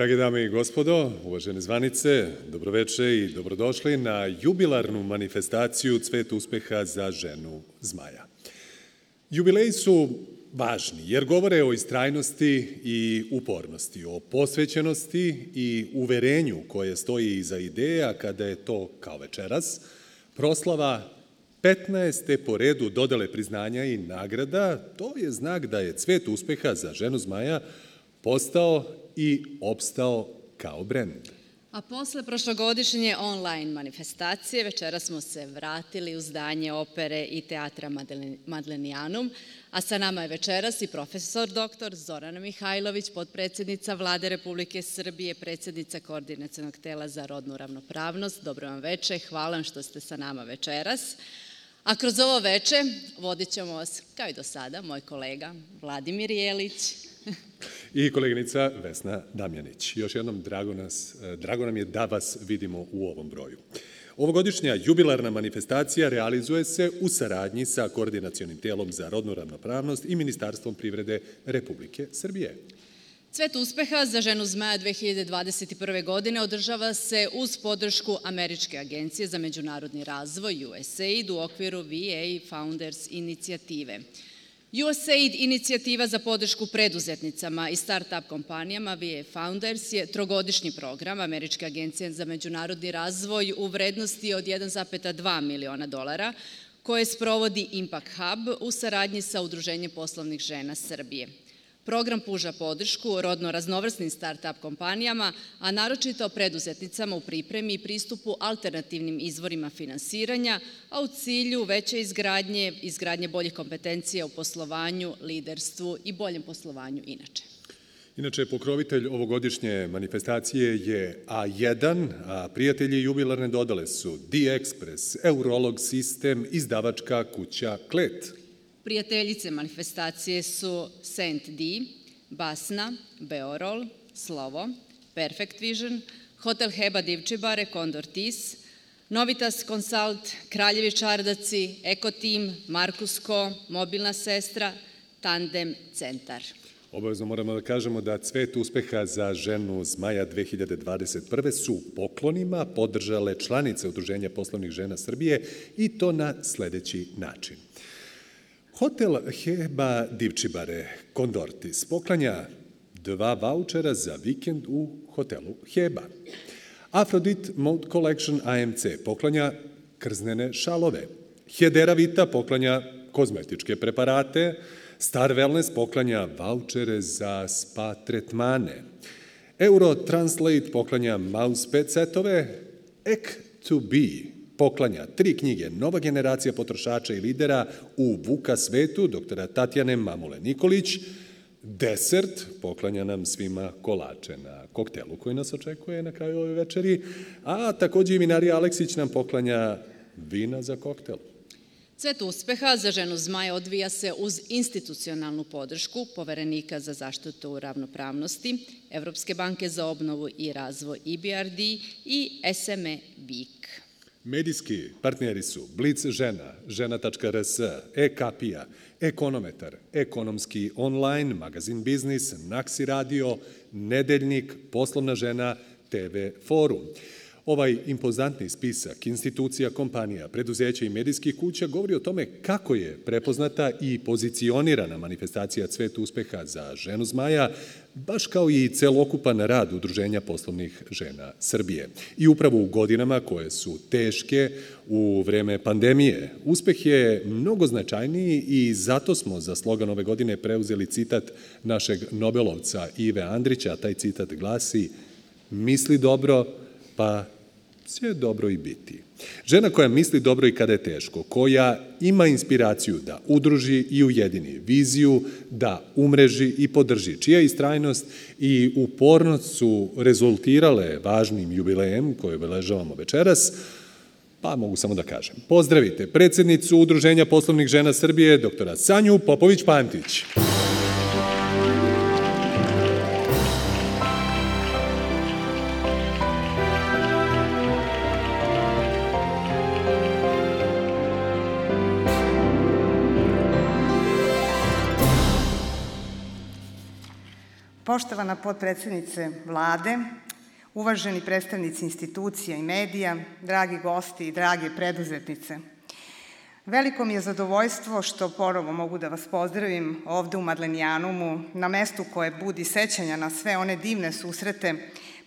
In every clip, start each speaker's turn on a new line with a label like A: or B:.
A: Drage dame i gospodo, uvažene zvanice, dobroveče i dobrodošli na jubilarnu manifestaciju Cvet uspeha za ženu zmaja. Jubileji su važni jer govore o istrajnosti i upornosti, o posvećenosti i uverenju koje stoji iza ideja kada je to kao večeras, proslava 15. po redu dodale priznanja i nagrada, to je znak da je cvet uspeha za ženu zmaja postao i opstao kao brend.
B: A posle prošlogodišnje online manifestacije večera smo se vratili u zdanje opere i teatra Madlenijanum, a sa nama je večeras i profesor dr. Zorana Mihajlović, podpredsednica Vlade Republike Srbije, predsednica Koordinacijonog tela za rodnu ravnopravnost. Dobro vam veče, hvala vam što ste sa nama večeras. A kroz ovo veče vodit ćemo vas, kao i do sada, moj kolega Vladimir Jelić,
A: i koleginica Vesna Damjanić. Još jednom drago, nas, drago nam je da vas vidimo u ovom broju. Ovogodišnja jubilarna manifestacija realizuje se u saradnji sa Koordinacionim telom za rodnu ravnopravnost i Ministarstvom privrede Republike Srbije.
B: Cvet uspeha za ženu zmaja 2021. godine održava se uz podršku Američke agencije za međunarodni razvoj USAID u okviru VA Founders inicijative. USAID inicijativa za podršku preduzetnicama i start-up kompanijama VA Founders je trogodišnji program Američke agencije za međunarodni razvoj u vrednosti od 1,2 miliona dolara koje sprovodi Impact Hub u saradnji sa Udruženjem poslovnih žena Srbije. Program puža podršku rodno raznovrsnim start-up kompanijama, a naročito preduzetnicama u pripremi i pristupu alternativnim izvorima finansiranja, a u cilju veće izgradnje, izgradnje boljih kompetencija u poslovanju, liderstvu i boljem poslovanju inače.
A: Inače, pokrovitelj ovogodišnje manifestacije je A1, a prijatelji jubilarne dodale su D-Express, Eurolog sistem, izdavačka kuća Klet.
B: Prijateljice manifestacije su Saint D, Basna, Beorol, Slovo, Perfect Vision, Hotel Heba Divčibare, Condor Tis, Novitas Consult, Kraljevi Čardaci, Eko Team, Markusko, Mobilna sestra, Tandem Centar.
A: Obavezno moramo da kažemo da cvet uspeha za ženu Zmaja 2021. su poklonima podržale članice Udruženja poslovnih žena Srbije i to na sledeći način. Hotel Heba Divčibare Kondortis poklanja dva vouchera za vikend u hotelu Heba. Afrodit Mode Collection AMC poklanja krznene šalove. Hedera Vita poklanja kozmetičke preparate. Star Wellness poklanja vouchere za spa tretmane. Euro Translate poklanja mousepad setove. Ek to be poklanja tri knjige Nova generacija potrošača i lidera u Vuka svetu, doktora Tatjane Mamule Nikolić, Desert poklanja nam svima kolače na koktelu koji nas očekuje na kraju ove večeri, a takođe i Vinarija Aleksić nam poklanja vina za koktel.
B: Cvet uspeha za ženu zmaja odvija se uz institucionalnu podršku poverenika za zaštitu ravnopravnosti, Evropske banke za obnovu i razvoj IBRD i SME BIK.
A: Medijski partneri su Blic žena, žena.rs, e-kapija, ekonometar, ekonomski online, magazin biznis, Naksi radio, nedeljnik, poslovna žena, TV forum. Ovaj impozantni spisak institucija, kompanija, preduzeća i medijskih kuća govori o tome kako je prepoznata i pozicionirana manifestacija Cvet uspeha za ženu zmaja, baš kao i celokupan rad Udruženja poslovnih žena Srbije. I upravo u godinama koje su teške u vreme pandemije, uspeh je mnogo značajniji i zato smo za slogan ove godine preuzeli citat našeg Nobelovca Ive Andrića, taj citat glasi misli dobro, pa će dobro i biti. Žena koja misli dobro i kada je teško, koja ima inspiraciju da udruži i ujedini, viziju da umreži i podrži, čija istrajnost i upornost su rezultirale važnim jubilejem koje obeležavamo večeras, pa mogu samo da kažem. Pozdravite predsednicu Udruženja poslovnih žena Srbije, doktora Sanju Popović-Pantić.
C: Poštovana potpredsednice vlade, uvaženi predstavnici institucija i medija, dragi gosti i drage preduzetnice, Veliko mi je zadovoljstvo što porovo mogu da vas pozdravim ovde u Madlenijanumu, na mestu koje budi sećanja na sve one divne susrete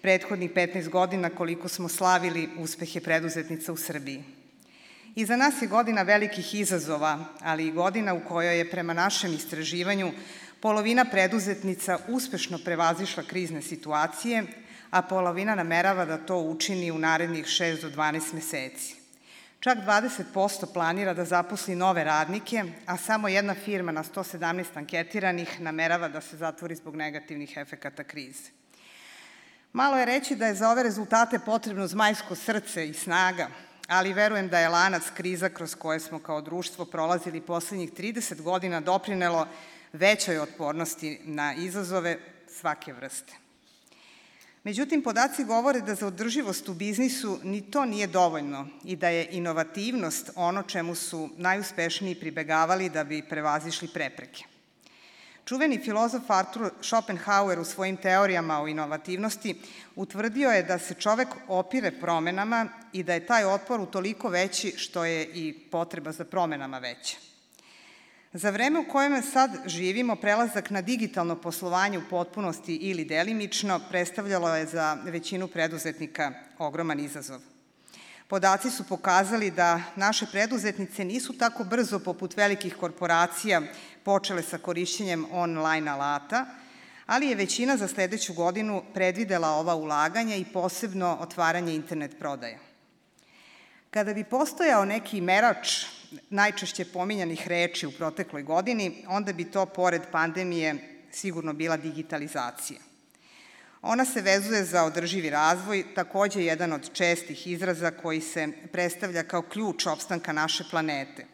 C: prethodnih 15 godina koliko smo slavili uspehe preduzetnica u Srbiji. Iza nas je godina velikih izazova, ali i godina u kojoj je prema našem istraživanju polovina preduzetnica uspešno prevazišla krizne situacije, a polovina namerava da to učini u narednih 6 do 12 meseci. Čak 20% planira da zaposli nove radnike, a samo jedna firma na 117 anketiranih namerava da se zatvori zbog negativnih efekata krize. Malo je reći da je za ove rezultate potrebno zmajsko srce i snaga, ali verujem da je lanac kriza kroz koje smo kao društvo prolazili poslednjih 30 godina doprinelo većoj otpornosti na izazove svake vrste. Međutim, podaci govore da za održivost u biznisu ni to nije dovoljno i da je inovativnost ono čemu su najuspešniji pribegavali da bi prevazišli prepreke. Čuveni filozof Arthur Schopenhauer u svojim teorijama o inovativnosti utvrdio je da se čovek opire promenama i da je taj otpor utoliko veći što je i potreba za promenama veća. Za vreme u kojem sad živimo, prelazak na digitalno poslovanje u potpunosti ili delimično predstavljalo je za većinu preduzetnika ogroman izazov. Podaci su pokazali da naše preduzetnice nisu tako brzo poput velikih korporacija počele sa korišćenjem online alata, ali je većina za sledeću godinu predvidela ova ulaganja i posebno otvaranje internet prodaja. Kada bi postojao neki merač najčešće pominjanih reči u protekloj godini, onda bi to, pored pandemije, sigurno bila digitalizacija. Ona se vezuje za održivi razvoj, takođe jedan od čestih izraza koji se predstavlja kao ključ opstanka naše planete.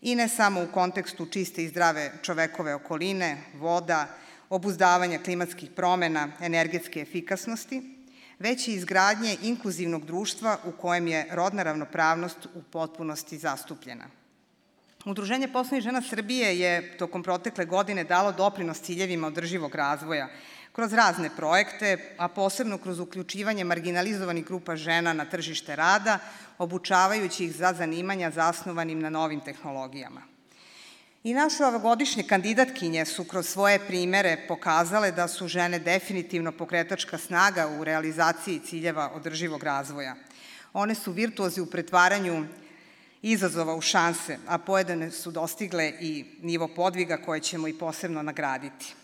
C: I ne samo u kontekstu čiste i zdrave čovekove okoline, voda, obuzdavanja klimatskih promena, energetske efikasnosti, već i izgradnje inkluzivnog društva u kojem je rodna ravnopravnost u potpunosti zastupljena. Udruženje poslovnih žena Srbije je tokom protekle godine dalo doprinos ciljevima održivog razvoja kroz razne projekte, a posebno kroz uključivanje marginalizovanih grupa žena na tržište rada, obučavajući ih za zanimanja zasnovanim na novim tehnologijama. I naše ovogodišnje kandidatkinje su kroz svoje primere pokazale da su žene definitivno pokretačka snaga u realizaciji ciljeva održivog razvoja. One su virtuozi u pretvaranju izazova u šanse, a pojedene su dostigle i nivo podviga koje ćemo i posebno nagraditi.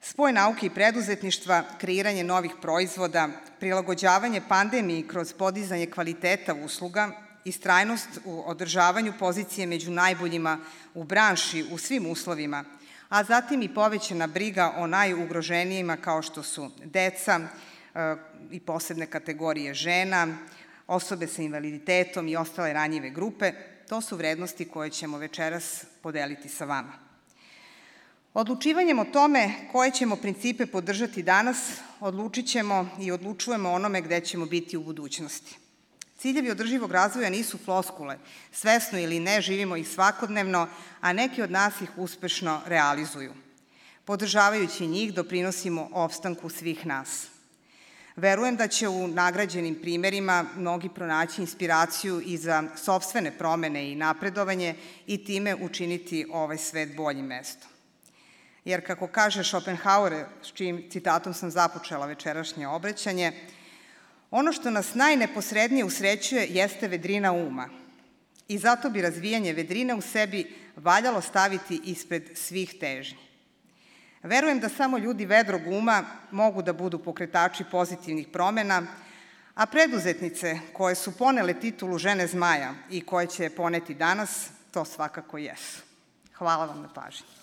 C: Spoj nauke i preduzetništva, kreiranje novih proizvoda, prilagođavanje pandemiji kroz podizanje kvaliteta usluga, istrajnost u održavanju pozicije među najboljima u branši u svim uslovima, a zatim i povećana briga o najugroženijima kao što su deca e, i posebne kategorije žena, osobe sa invaliditetom i ostale ranjive grupe, to su vrednosti koje ćemo večeras podeliti sa vama. Odlučivanjem o tome koje ćemo principe podržati danas, odlučit ćemo i odlučujemo onome gde ćemo biti u budućnosti. Ciljevi održivog razvoja nisu floskule, svesno ili ne živimo ih svakodnevno, a neki od nas ih uspešno realizuju. Podržavajući njih doprinosimo opstanku svih nas. Verujem da će u nagrađenim primerima mnogi pronaći inspiraciju i za sobstvene promene i napredovanje i time učiniti ovaj svet boljim mestom. Jer, kako kaže Schopenhauer, s čim citatom sam započela večerašnje obraćanje, ono što nas najneposrednije usrećuje jeste vedrina uma. I zato bi razvijanje vedrine u sebi valjalo staviti ispred svih težnji. Verujem da samo ljudi vedrog uma mogu da budu pokretači pozitivnih promena, a preduzetnice koje su ponele titulu žene zmaja i koje će je poneti danas, to svakako jesu. Hvala vam na pažnji.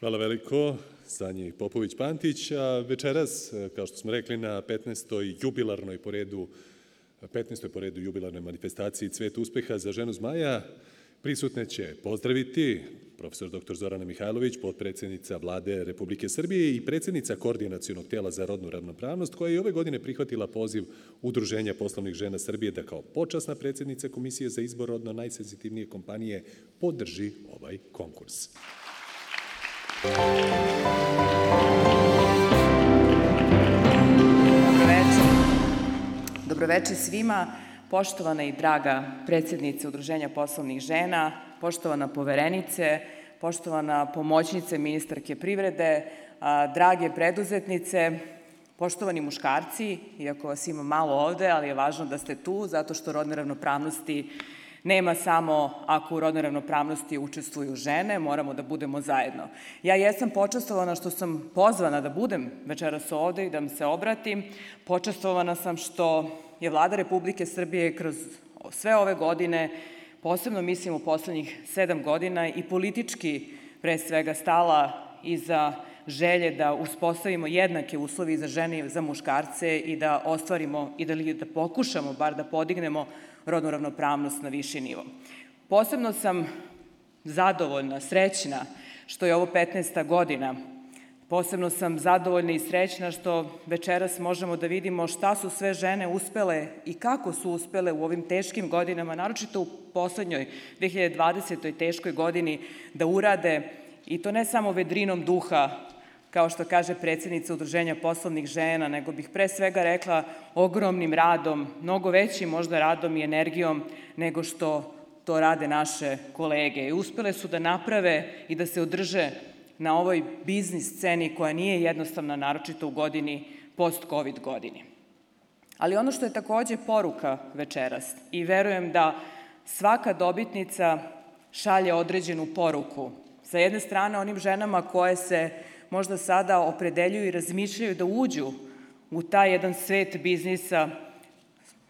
A: Hvala veliko Sanji Popović-Pantić. Večeras, kao što smo rekli, na 15. jubilarnoj poredu 15. po redu jubilarnoj manifestaciji Cvet uspeha za ženu zmaja. Prisutne će pozdraviti profesor dr. Zorana Mihajlović, potpredsednica vlade Republike Srbije i predsednica Koordinacijonog tela za rodnu ravnopravnost, koja je ove godine prihvatila poziv Udruženja poslovnih žena Srbije da kao počasna predsednica Komisije za izbor rodno najsenzitivnije kompanije podrži ovaj konkurs.
D: Dobroveče. Svima. Poštovana i draga predsednice Udruženja poslovnih žena, poštovana poverenice, poštovana pomoćnice ministarke privrede, drage preduzetnice, poštovani muškarci, iako vas ima malo ovde, ali je važno da ste tu, zato što rodne ravnopravnosti nema samo ako u rodnoj ravnopravnosti učestvuju žene, moramo da budemo zajedno. Ja jesam počastovana što sam pozvana da budem večeras ovde i da vam se obratim. Počastovana sam što je vlada Republike Srbije kroz sve ove godine, posebno mislim u poslednjih sedam godina, i politički pre svega stala iza želje da uspostavimo jednake uslovi za žene i za muškarce i da ostvarimo i da, da pokušamo bar da podignemo rodnu ravnopravnost na viši nivo. Posebno sam zadovoljna, srećna što je ovo 15. godina. Posebno sam zadovoljna i srećna što večeras možemo da vidimo šta su sve žene uspele i kako su uspele u ovim teškim godinama, naročito u poslednjoj 2020. teškoj godini, da urade i to ne samo vedrinom duha, kao što kaže predsednica Udruženja poslovnih žena, nego bih pre svega rekla ogromnim radom, mnogo većim možda radom i energijom nego što to rade naše kolege. I uspele su da naprave i da se održe na ovoj biznis sceni koja nije jednostavna, naročito u godini, post-covid godini. Ali ono što je takođe poruka večeras i verujem da svaka dobitnica šalje određenu poruku. Sa jedne strane onim ženama koje se možda sada opredeljuju i razmišljaju da uđu u taj jedan svet biznisa,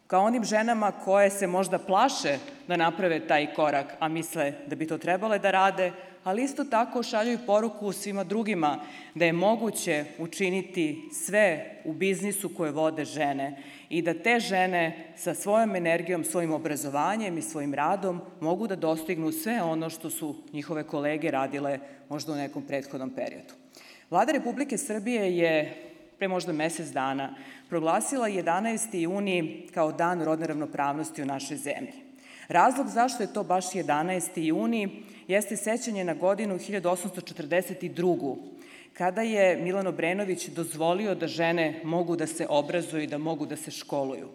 D: kao onim ženama koje se možda plaše da naprave taj korak, a misle da bi to trebale da rade, ali isto tako šaljuju poruku svima drugima da je moguće učiniti sve u biznisu koje vode žene i da te žene sa svojom energijom, svojim obrazovanjem i svojim radom mogu da dostignu sve ono što su njihove kolege radile možda u nekom prethodnom periodu. Vlada Republike Srbije je pre možda mesec dana proglasila 11. juni kao dan rodne ravnopravnosti u našoj zemlji. Razlog zašto je to baš 11. juni jeste sećanje na godinu 1842 kada je Milan Obrenović dozvolio da žene mogu da se obrazuju i da mogu da se školuju.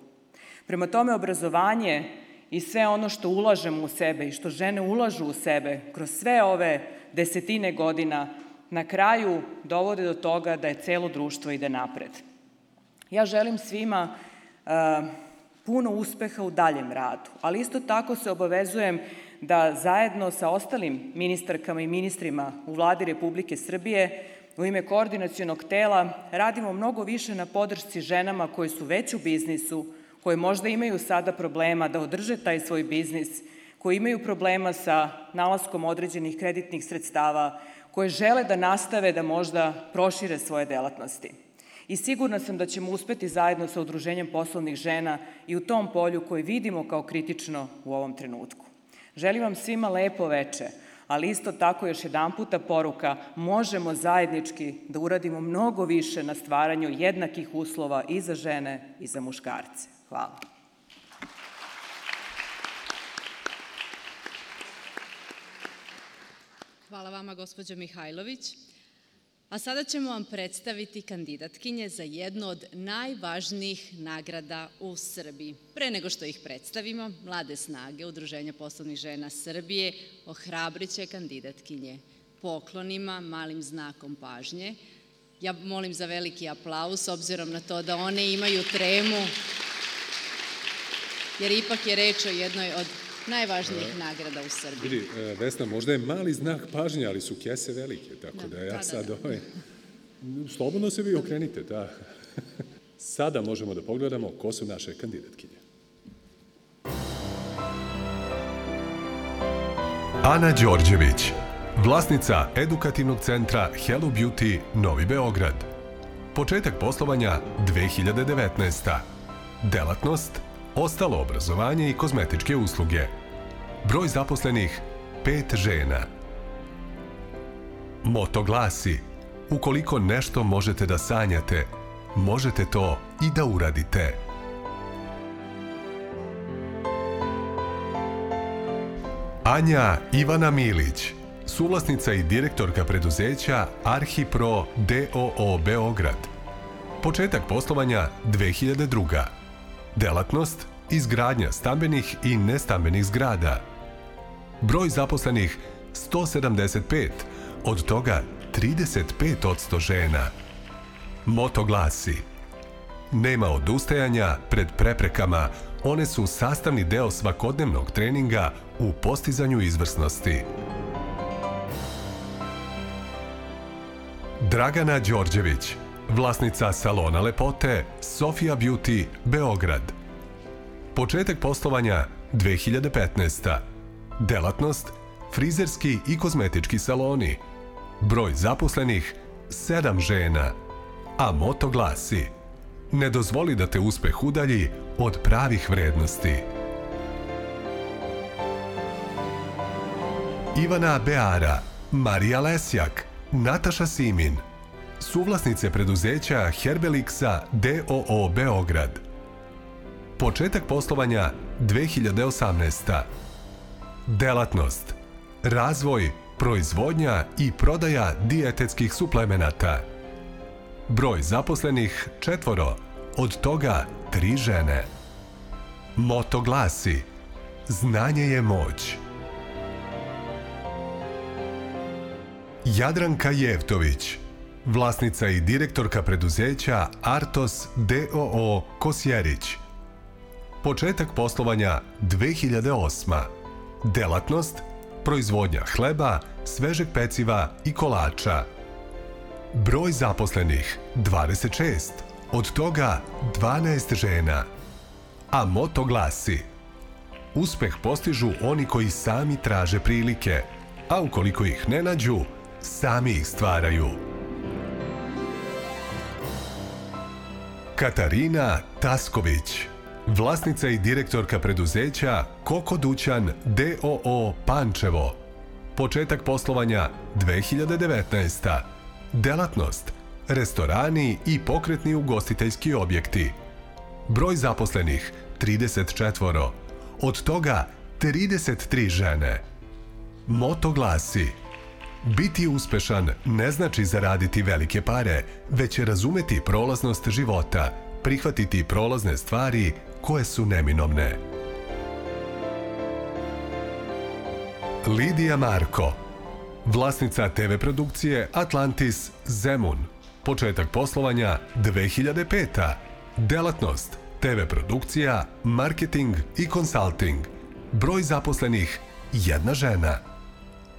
D: Prema tome, obrazovanje i sve ono što ulažemo u sebe i što žene ulažu u sebe kroz sve ove desetine godina na kraju dovode do toga da je celo društvo ide napred. Ja želim svima uh, puno uspeha u daljem radu, ali isto tako se obavezujem da zajedno sa ostalim ministarkama i ministrima u vladi Republike Srbije u ime koordinacijonog tela radimo mnogo više na podršci ženama koje su već u biznisu, koje možda imaju sada problema da održe taj svoj biznis, koji imaju problema sa nalaskom određenih kreditnih sredstava, koje žele da nastave da možda prošire svoje delatnosti. I sigurna sam da ćemo uspeti zajedno sa Udruženjem poslovnih žena i u tom polju koje vidimo kao kritično u ovom trenutku. Želim vam svima lepo veče, ali isto tako još jedan puta poruka, možemo zajednički da uradimo mnogo više na stvaranju jednakih uslova i za žene i za muškarce. Hvala.
B: Hvala vama, gospođo Mihajlović. A sada ćemo vam predstaviti kandidatkinje za jednu od najvažnijih nagrada u Srbiji. Pre nego što ih predstavimo, Mlade snage Udruženja poslovnih žena Srbije ohrabriće kandidatkinje poklonima, malim znakom pažnje. Ja molim za veliki aplauz obzirom na to da one imaju tremu, jer ipak je reč o jednoj od najvažnijih nagrada u Srbiji.
A: Vidi, e, Vesna, možda je mali znak pažnje, ali su kese velike, tako da, da ja da, sad da, da. ovaj... Slobodno se vi okrenite, da. Sada možemo da pogledamo ko su naše kandidatkinje.
E: Ana Đorđević, vlasnica edukativnog centra Hello Beauty Novi Beograd. Početak poslovanja 2019. Delatnost ostalo obrazovanje i kozmetičke usluge.
A: Broj zaposlenih 5 žena. Moto glasi: Ukoliko nešto možete da sanjate, možete to i da uradite. Anja Ivana Milić, suvlasnica i direktorka preduzeća Arhipro DOO Beograd. Početak poslovanja 2002. Delatnost izgradnja stambenih i nestambenih zgrada. Broj zaposlenih 175, od toga 35% žena. Moto glasi Nema odustajanja pred preprekama, one su sastavni deo svakodnevnog treninga u postizanju izvrsnosti. Dragana Đorđević, vlasnica salona lepote Sofia Beauty Beograd. Početak poslovanja 2015. Delatnost frizerski i kozmetički saloni. Broj zaposlenih 7 žena. A moto glasi Ne dozvoli da te uspeh udalji od pravih vrednosti. Ivana Beara, Marija Lesjak, Nataša Simin, suvlasnice preduzeća Herbelixa DOO Beograd. Početak poslovanja 2018. Delatnost Razvoj, proizvodnja i prodaja dijetetskih suplemenata. Broj zaposlenih četvoro, od toga tri žene. Moto glasi Znanje je moć. Jadranka Jevtović, vlasnica i direktorka preduzeća Artos DOO Kosjerić. Početak poslovanja 2008. Delatnost proizvodnja hleba, svežeg peciva i kolača. Broj zaposlenih 26, od toga 12 žena. A moto glasi Uspeh postižu oni koji sami traže prilike, a ukoliko ih ne nađu, sami ih stvaraju. Katarina Tasković, vlasnica i direktorka preduzeća Koko Dućan DOO Pančevo. Početak poslovanja 2019. Delatnost restorani i pokretni ugostiteljski objekti. Broj zaposlenih 34, od toga 33 žene. Moto glasi Biti uspešan ne znači zaraditi velike pare, već razumeti prolaznost života, prihvatiti prolazne stvari koje su neminovne. Lidija Marko, vlasnica TV produkcije Atlantis Zemun, početak poslovanja 2005. Delatnost TV produkcija, marketing i konsulting. Broj zaposlenih jedna žena.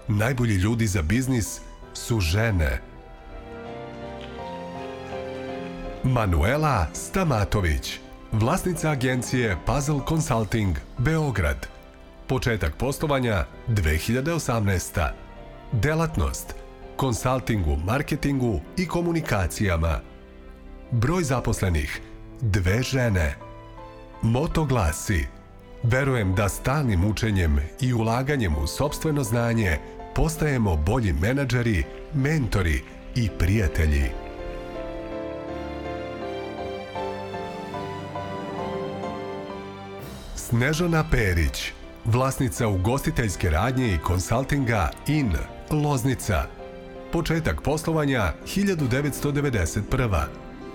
A: Najbolji ljudi za biznis su žene. Manuela Stamatović, vlasnica agencije Puzzle Consulting Beograd. Početak poslovanja 2018. Delatnost konsultingu, marketingu i komunikacijama. Broj zaposlenih dve žene. Moto glasi Verujem da stalnim učenjem i ulaganjem u sobstveno znanje postajemo bolji menadžeri, mentori i prijatelji. Snežana Perić, vlasnica ugostiteljske radnje i konsultinga IN, Loznica. Početak poslovanja 1991.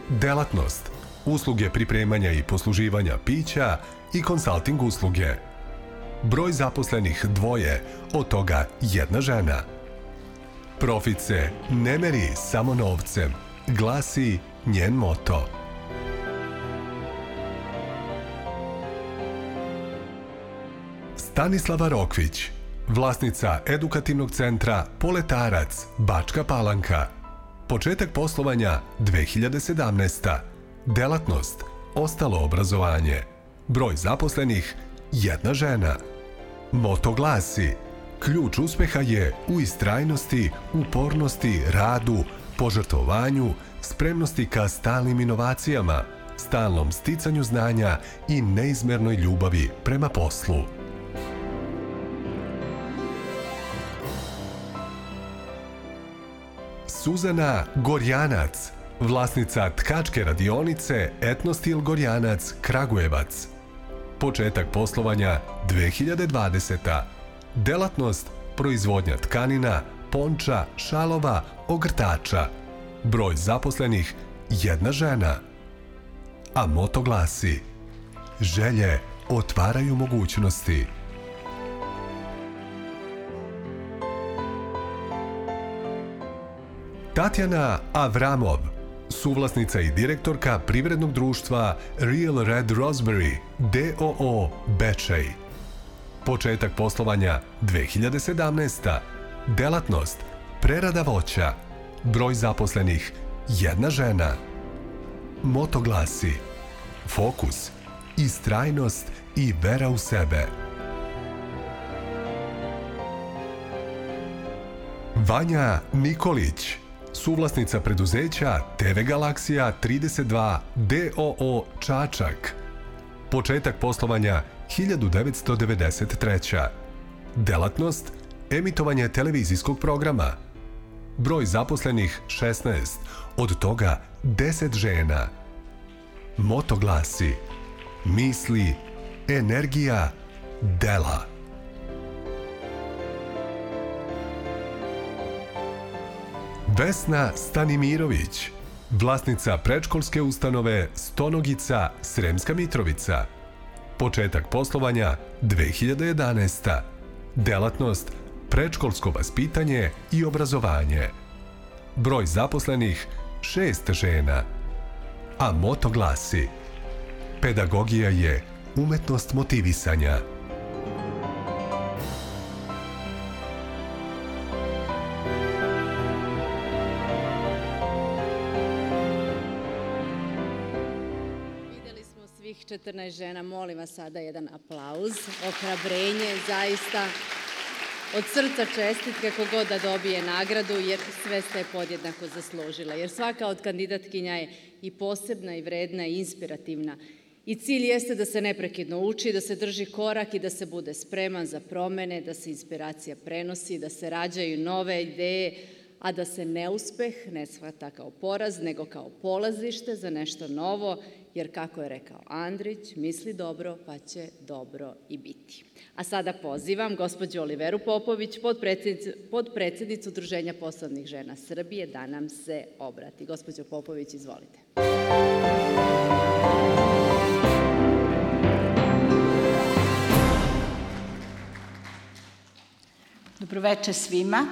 A: Delatnost usluge pripremanja i posluživanja pića i konsulting usluge. Broj zaposlenih dvoje, od toga jedna žena. Profit se ne meri samo novcem, glasi njen moto. Stanislava Rokvić, vlasnica edukativnog centra Poletarac, Bačka Palanka. Početak poslovanja 2017. Delatnost Ostalo obrazovanje. Broj zaposlenih jedna žena. Moto glasi Ključ uspeha je u istrajnosti, upornosti, radu, požrtovanju, spremnosti ka stalnim inovacijama, stalnom sticanju znanja i neizmernoj ljubavi prema poslu.
E: Suzana Gorjanac, vlasnica tkačke radionice Etnostil Gorjanac Kragujevac – Početak poslovanja 2020. Delatnost proizvodnja tkanina, ponča, šalova, ogrtača. Broj zaposlenih jedna žena. A moto glasi Želje otvaraju mogućnosti. Tatjana Avramov, suvlasnica i direktorka privrednog društva Real Red Raspberry DOO Bečej. Početak poslovanja 2017. Delatnost prerada voća. Broj zaposlenih jedna žena. Moto glasi Fokus, istrajnost i vera u sebe. Vanja Nikolić, suvlasnica preduzeća TV Galaksija 32 DOO Čačak. Početak poslovanja 1993. Delatnost emitovanje televizijskog programa. Broj zaposlenih 16, od toga 10 žena. Moto glasi misli, energija, dela. Vesna Stanimirović, vlasnica predškolske ustanove Stonogica Sremska Mitrovica. Početak poslovanja 2011. Delatnost predškolsko vaspitanje i obrazovanje. Broj zaposlenih šest žena. A moto glasi Pedagogija je umetnost motivisanja.
B: 14 žena, molim vas sada jedan aplauz, ohrabrenje, zaista od srca čestitke kogod da dobije nagradu, jer sve ste podjednako zaslužile. Jer svaka od kandidatkinja je i posebna i vredna i inspirativna. I cilj jeste da se neprekidno uči, da se drži korak i da se bude spreman za promene, da se inspiracija prenosi, da se rađaju nove ideje, a da se neuspeh ne shvata kao poraz, nego kao polazište za nešto novo, jer kako je rekao Andrić, misli dobro pa će dobro i biti. A sada pozivam gospođu Oliveru Popović, podpredsednicu, podpredsednicu Udruženja poslovnih žena Srbije, da nam se obrati. Gospođo Popović, izvolite.
F: Dobroveče svima.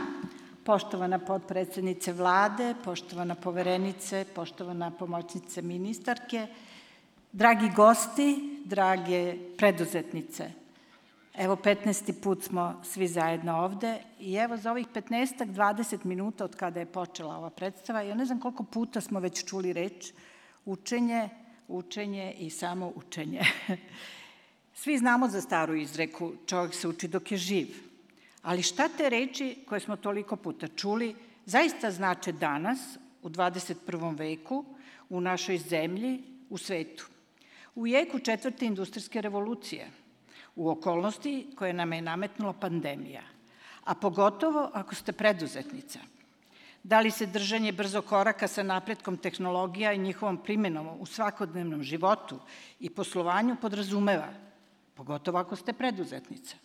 F: Poštovana potpredsednice vlade, poštovana poverenice, poštovana pomoćnice ministarke, dragi gosti, drage preduzetnice. Evo 15. put smo svi zajedno ovde i evo za ovih 15-20 minuta od kada je počela ova predstava, ja ne znam koliko puta smo već čuli reč učenje, učenje i samo učenje. Svi znamo za staru izreku, čovjek se uči dok je živ. Ali šta te reči koje smo toliko puta čuli zaista znače danas, u 21. veku, u našoj zemlji, u svetu? U jeku četvrte industrijske revolucije, u okolnosti koje nam je nametnula pandemija, a pogotovo ako ste preduzetnica. Da li se držanje brzo koraka sa napretkom tehnologija i njihovom primenom u svakodnevnom životu i poslovanju podrazumeva, pogotovo ako ste preduzetnica?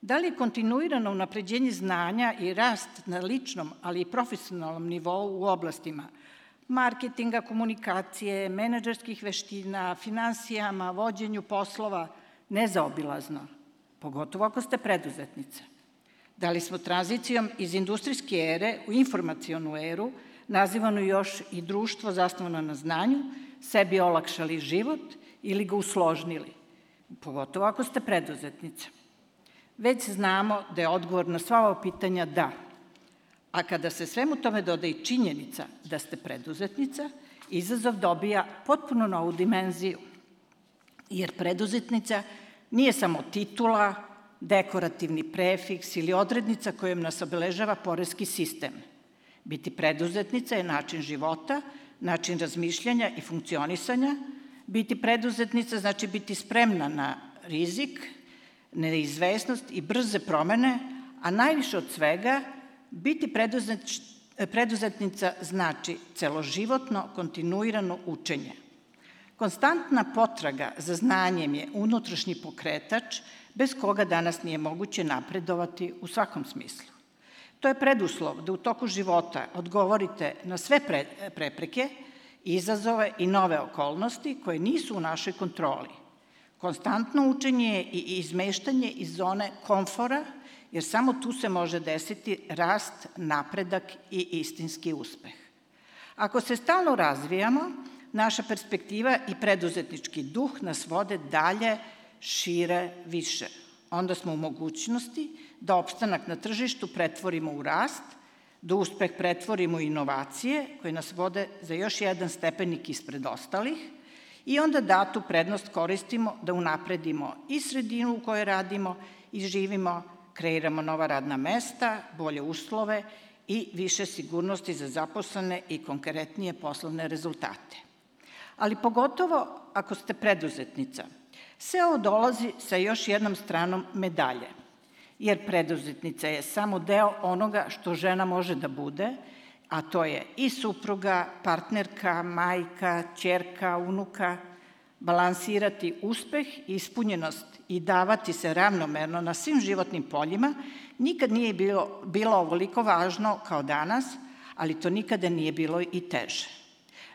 F: Da li kontinuirano unapređenje znanja i rast na ličnom, ali i profesionalnom nivou u oblastima marketinga, komunikacije, menadžerskih veština, finansijama, vođenju poslova nezaobilazno, pogotovo ako ste preduzetnica? Da li smo tranzicijom iz industrijske ere u informacijonu eru, nazivanu još i društvo zasnovano na znanju, sebi olakšali život ili ga usložnili, pogotovo ako ste preduzetnica? Već znamo da je odgovor na sva ova pitanja da. A kada se svemu tome doda i činjenica da ste preduzetnica, izazov dobija potpuno novu dimenziju. Jer preduzetnica nije samo titula, dekorativni prefiks ili odrednica kojom nas obeležava porezki sistem. Biti preduzetnica je način života, način razmišljanja i funkcionisanja. Biti preduzetnica znači biti spremna na rizik, neizvesnost i brze promene, a najviše od svega biti preduzetnica znači celoživotno kontinuirano učenje. Konstantna potraga za znanjem je unutrašnji pokretač bez koga danas nije moguće napredovati u svakom smislu. To je preduslov da u toku života odgovorite na sve pre, prepreke, izazove i nove okolnosti koje nisu u našoj kontroli. Konstantno učenje je i izmeštanje iz zone komfora, jer samo tu se može desiti rast, napredak i istinski uspeh. Ako se stalno razvijamo, naša perspektiva i preduzetnički duh nas vode dalje, šire, više. Onda smo u mogućnosti da opstanak na tržištu pretvorimo u rast, da uspeh pretvorimo u inovacije koje nas vode za još jedan stepenik ispred ostalih i onda datu prednost koristimo da unapredimo i sredinu u kojoj radimo i živimo, kreiramo nova radna mesta, bolje uslove i više sigurnosti za zaposlene i konkretnije poslovne rezultate. Ali pogotovo ako ste preduzetnica, sve ovo dolazi sa još jednom stranom medalje – jer preduzetnica je samo deo onoga što žena može da bude, a to je i supruga, partnerka, majka, čerka, unuka, balansirati uspeh, ispunjenost i davati se ravnomerno na svim životnim poljima, nikad nije bilo, bilo ovoliko važno kao danas, ali to nikada nije bilo i teže.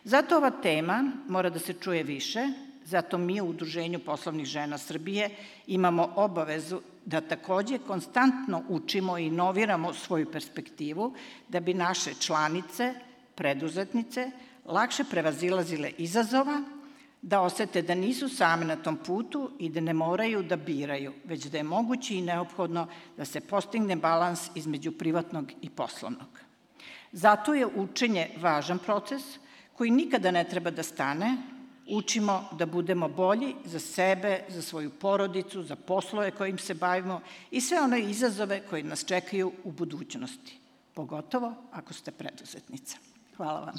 F: Zato ova tema mora da se čuje više, zato mi u Udruženju poslovnih žena Srbije imamo obavezu da takođe konstantno učimo i inoviramo svoju perspektivu da bi naše članice, preduzetnice, lakše prevazilazile izazova, da osete da nisu same na tom putu i da ne moraju da biraju, već da je moguće i neophodno da se postigne balans između privatnog i poslovnog. Zato je učenje važan proces koji nikada ne treba da stane, učimo da budemo bolji za sebe, za svoju porodicu, za poslove kojim se bavimo i sve one izazove koji nas čekaju u budućnosti, pogotovo ako ste preduzetnica. Hvala vam.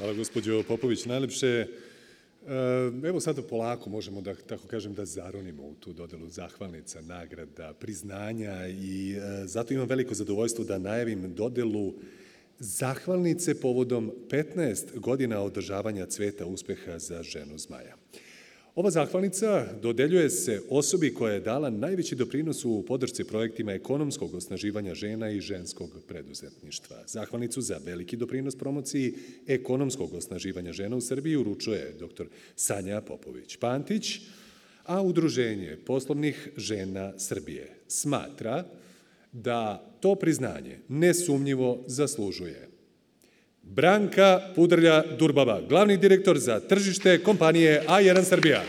A: Hvala gospođo Popović, najlepše. E, evo sada polako možemo da, tako kažem, da zaronimo u tu dodelu zahvalnica, nagrada, priznanja i e, zato imam veliko zadovoljstvo da najavim dodelu zahvalnice povodom 15 godina održavanja cveta uspeha za ženu zmaja. Ova zahvalnica dodeljuje se osobi koja je dala najveći doprinos u podršci projektima ekonomskog osnaživanja žena i ženskog preduzetništva. Zahvalnicu za veliki doprinos promociji ekonomskog osnaživanja žena u Srbiji uručuje dr. Sanja Popović-Pantić, a Udruženje poslovnih žena Srbije smatra da to priznanje nesumnjivo zaslužuje. Branka Pudrlja Durbava, glavni direktor za tržište kompanije A1 Srbija.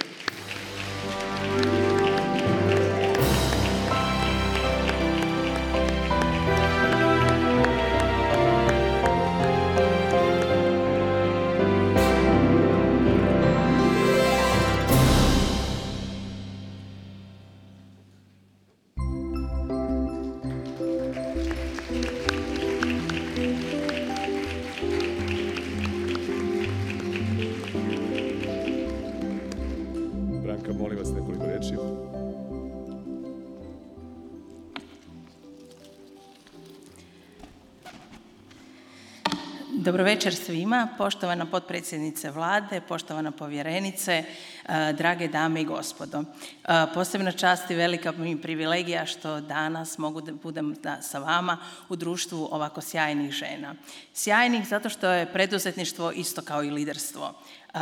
G: Večer svima, poštovana potpredsjednice vlade, poštovana povjerenice, e, drage dame i gospodo. E, posebna čast i velika mi privilegija što danas mogu da budem da, sa vama u društvu ovako sjajnih žena. Sjajnih zato što je preduzetništvo isto kao i liderstvo. E,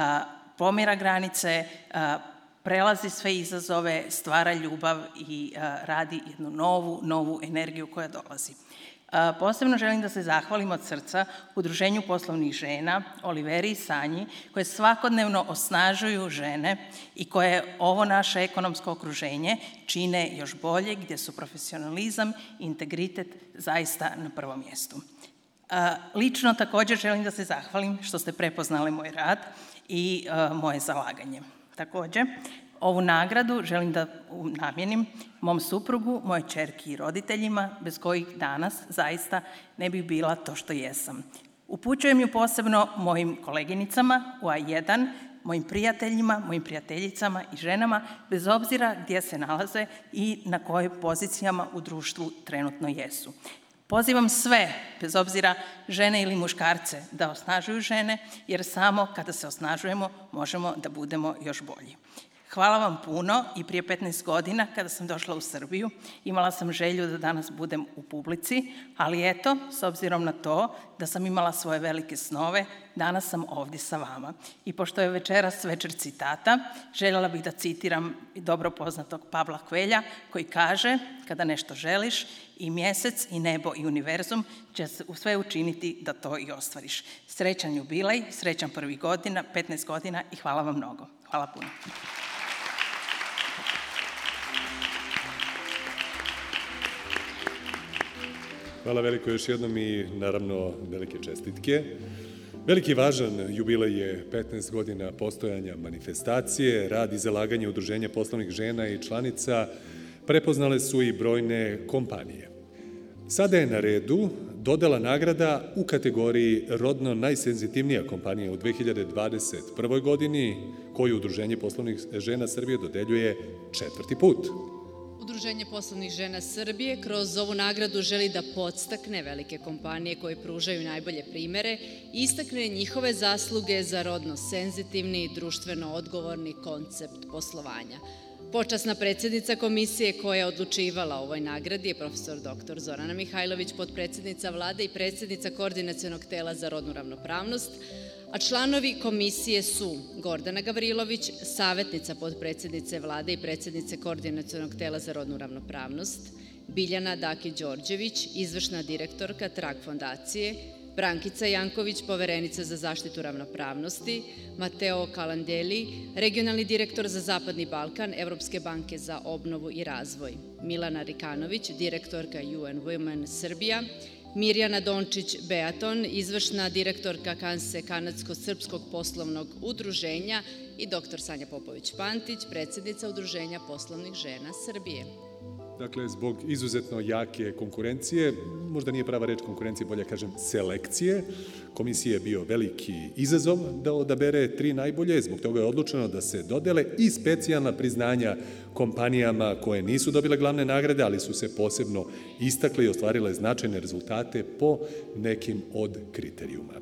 G: pomira granice, prelazi sve izazove, stvara ljubav i radi jednu novu, novu energiju koja dolazi. Posebno želim da se zahvalim od srca Udruženju poslovnih žena, Oliveri i Sanji, koje svakodnevno osnažuju žene i koje ovo naše ekonomsko okruženje čine još bolje, gdje su profesionalizam i integritet zaista na prvom mjestu. Lično također želim da se zahvalim što ste prepoznali moj rad i moje zalaganje. Također, Ovu nagradu želim da namjenim mom suprugu, moje čerki i roditeljima, bez kojih danas zaista ne bih bila to što jesam. Upućujem ju posebno mojim koleginicama u A1, mojim prijateljima, mojim prijateljicama i ženama, bez obzira gdje se nalaze i na kojim pozicijama u društvu trenutno jesu. Pozivam sve, bez obzira žene ili muškarce, da osnažuju žene, jer samo kada se osnažujemo možemo da budemo još bolji. Hvala vam puno i prije 15 godina kada sam došla u Srbiju imala sam želju da danas budem u publici, ali eto, s obzirom na to da sam imala svoje velike snove, danas sam ovdje sa vama. I pošto je večeras večer citata, željela bih da citiram dobro poznatog Pavla Kvelja koji kaže kada nešto želiš i mjesec i nebo i univerzum će se sve učiniti da to i ostvariš. Srećan jubilej, srećan prvi godina, 15 godina i hvala vam mnogo. Hvala puno.
A: Hvala veliko još jednom i naravno velike čestitke. Veliki važan jubilej je 15 godina postojanja manifestacije, rad i zalaganje udruženja poslovnih žena i članica prepoznale su i brojne kompanije. Sada je na redu dodela nagrada u kategoriji rodno najsenzitivnija kompanija u 2021. godini, koju Udruženje poslovnih žena Srbije dodeljuje četvrti put.
B: Udruženje poslovnih žena Srbije kroz ovu nagradu želi da podstakne velike kompanije koje pružaju najbolje primere i istakne njihove zasluge za rodno senzitivni i društveno odgovorni koncept poslovanja. Počasna predsjednica komisije koja je odlučivala o ovoj nagradi je profesor dr. Zorana Mihajlović, podpredsjednica vlade i predsjednica Koordinacijonog tela za rodnu ravnopravnost, a članovi komisije su Gordana Gavrilović, savjetnica podpredsjednice vlade i predsjednice Koordinacijonog tela za rodnu ravnopravnost, Biljana Daki-Đorđević, izvršna direktorka Trag fondacije, Brankica Janković, poverenica za zaštitu ravnopravnosti, Mateo Kalandeli, regionalni direktor za Zapadni Balkan Evropske banke za obnovu i razvoj, Milana Rikanović, direktorka UN Women Srbija, Mirjana Dončić Beaton, izvršna direktorka Kanse Kanadsko-Srpskog poslovnog udruženja i dr. Sanja Popović-Pantić, predsjednica Udruženja poslovnih žena Srbije.
A: Dakle, zbog izuzetno jake konkurencije, možda nije prava reč konkurencije, bolje kažem selekcije, komisije je bio veliki izazov da odabere tri najbolje, zbog toga je odlučeno da se dodele i specijalna priznanja kompanijama koje nisu dobile glavne nagrade, ali su se posebno istakle i ostvarile značajne rezultate po nekim od kriterijuma.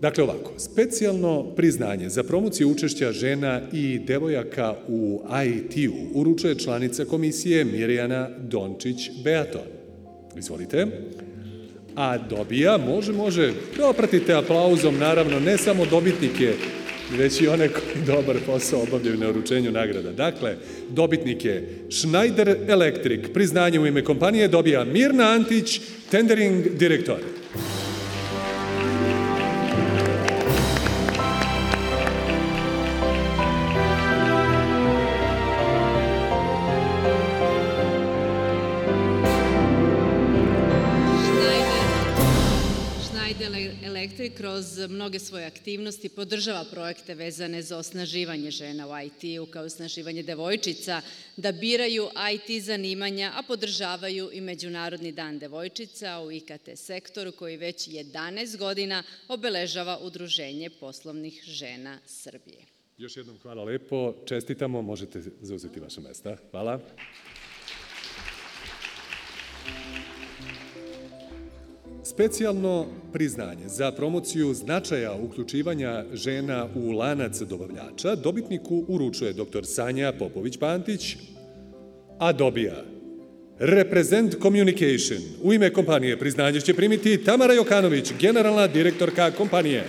A: Dakle, ovako, specijalno priznanje za promociju učešća žena i devojaka u IT-u uručuje članica komisije Mirjana Dončić-Beaton. Izvolite. A dobija, može, može, propratite aplauzom, naravno, ne samo dobitnike, već i one koji dobar posao obavljaju na uručenju nagrada. Dakle, dobitnike Schneider Electric, priznanje u ime kompanije dobija Mirna Antić, tendering direktor.
B: Kroz mnoge svoje aktivnosti podržava projekte vezane za osnaživanje žena u IT-u kao osnaživanje devojčica da biraju IT zanimanja, a podržavaju i Međunarodni dan devojčica u IKT sektoru koji već 11 godina obeležava Udruženje poslovnih žena Srbije.
A: Još jednom hvala lepo, čestitamo, možete zauzeti vaše mesta. Hvala. Specijalno priznanje za promociju značaja uključivanja žena u lanac dobavljača dobitniku uručuje dr. Sanja Popović-Pantić, a dobija Represent Communication. U ime kompanije priznanje će primiti Tamara Jokanović, generalna direktorka kompanije.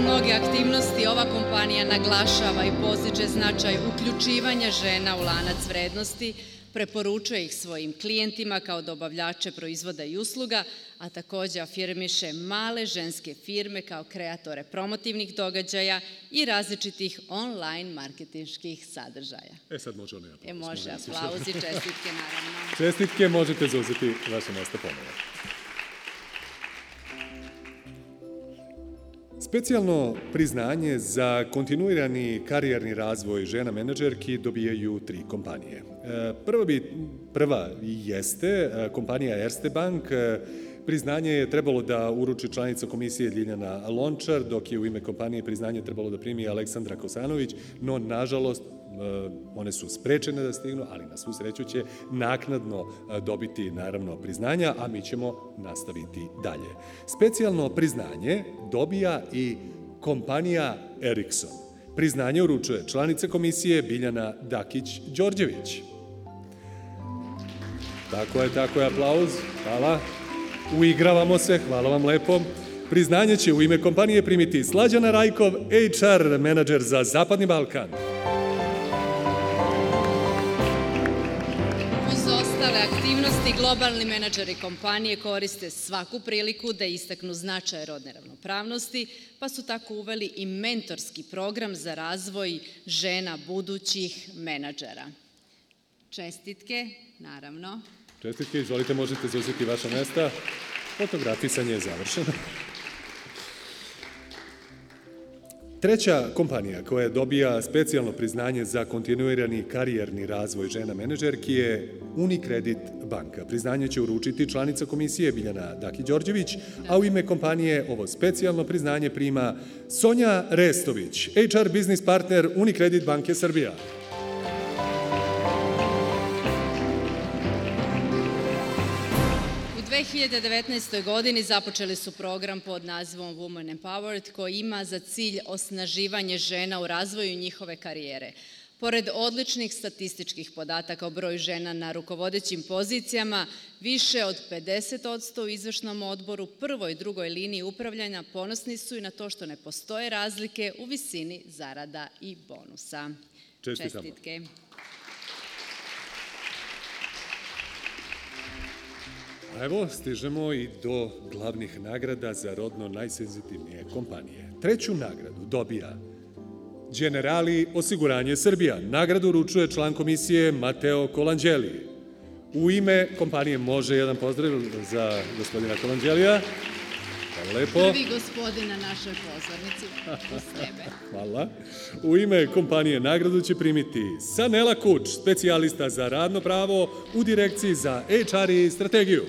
B: mnoge aktivnosti ova kompanija naglašava i postiče značaj uključivanja žena u lanac vrednosti, preporučuje ih svojim klijentima kao dobavljače proizvoda i usluga, a takođe afirmiše male ženske firme kao kreatore promotivnih događaja i različitih online marketinških sadržaja.
A: E sad može ono ja.
B: E može, aplauzi, čestitke naravno.
A: Čestitke, možete zauzeti vaše mesto ponovo. Specijalno priznanje za kontinuirani karijerni razvoj žena menadžerki dobijaju tri kompanije. E, prva, bi, prva jeste e, kompanija Erste Bank, Priznanje je trebalo da uruči članica komisije Ljiljana Lončar, dok je u ime kompanije priznanje trebalo da primi Aleksandra Kosanović, no nažalost one su sprečene da stignu, ali na svu sreću će naknadno dobiti naravno priznanja, a mi ćemo nastaviti dalje. Specijalno priznanje dobija i kompanija Ericsson. Priznanje uručuje članica komisije Biljana Dakić-Đorđević. Tako je, tako je, aplauz. Hvala. Uigravamo se, hvala vam lepo. Priznanje će u ime kompanije primiti Slađana Rajkov, HR menadžer za Zapadni Balkan.
B: Aktivnosti globalni menadžeri kompanije koriste svaku priliku da istaknu značaj rodne ravnopravnosti, pa su tako uveli i mentorski program za razvoj žena budućih menadžera. Čestitke, naravno.
A: Čestitke, izvolite, možete zauzeti vaša mesta. Fotografisanje je završeno. Treća kompanija koja dobija specijalno priznanje za kontinuirani karijerni razvoj žena menedžerki je Unicredit banka. Priznanje će uručiti članica komisije Biljana Daki-Đorđević, a u ime kompanije ovo specijalno priznanje prima Sonja Restović, HR biznis partner Unicredit banke Srbija.
B: 2019. godini započeli su program pod nazivom Women Empowered koji ima za cilj osnaživanje žena u razvoju njihove karijere. Pored odličnih statističkih podataka o broju žena na rukovodećim pozicijama, više od 50% u izvršnom odboru, prvoj i drugoj liniji upravljanja ponosni su i na to što ne postoje razlike u visini zarada i bonusa.
A: Čestitamo.
B: Čestitke.
A: A evo, stižemo i do glavnih nagrada za rodno najsenzitivnije kompanije. Treću nagradu dobija Generali osiguranje Srbija. Nagradu uručuje član komisije Mateo Kolanđeli. U ime kompanije može jedan pozdrav za gospodina Kolanđelija. Lepo.
B: Prvi gospodin na našoj pozornici u sebe.
A: Hvala. U ime kompanije nagradu će primiti Sanela Kuč, specijalista za radno pravo u direkciji za HR i strategiju.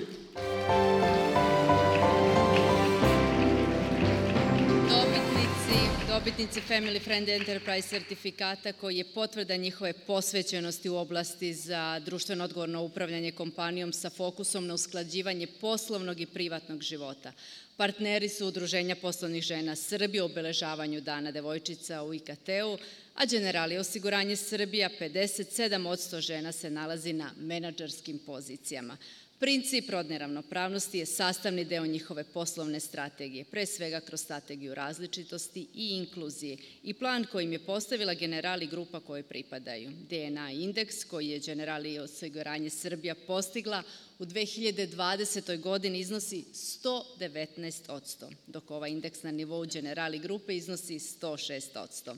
B: Dobitnici Family Friend Enterprise sertifikata koji je potvrda njihove posvećenosti u oblasti za društveno odgovorno upravljanje kompanijom sa fokusom na usklađivanje poslovnog i privatnog života. Partneri su Udruženja poslovnih žena Srbije u obeležavanju Dana devojčica u IKT-u, a Generali osiguranje Srbija 57% žena se nalazi na menadžerskim pozicijama. Princip rodne ravnopravnosti je sastavni deo njihove poslovne strategije, pre svega kroz strategiju različitosti i inkluzije i plan kojim je postavila generali grupa koje pripadaju. DNA indeks koji je generali osiguranje Srbija postigla u 2020. godini iznosi 119%, dok ovaj indeks na nivou generali grupe iznosi 106%.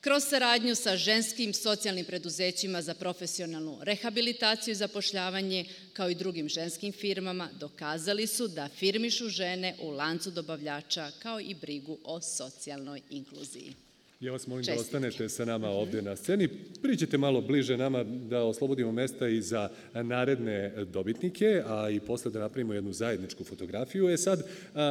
B: Kroz saradnju sa ženskim socijalnim preduzećima za profesionalnu rehabilitaciju i zapošljavanje, kao i drugim ženskim firmama, dokazali su da firmišu žene u lancu dobavljača kao i brigu o socijalnoj inkluziji.
A: Ja vas molim Čestitke. da ostanete sa nama ovde na sceni. Priđete malo bliže nama da oslobodimo mesta i za naredne dobitnike, a i posle da napravimo jednu zajedničku fotografiju. E sad,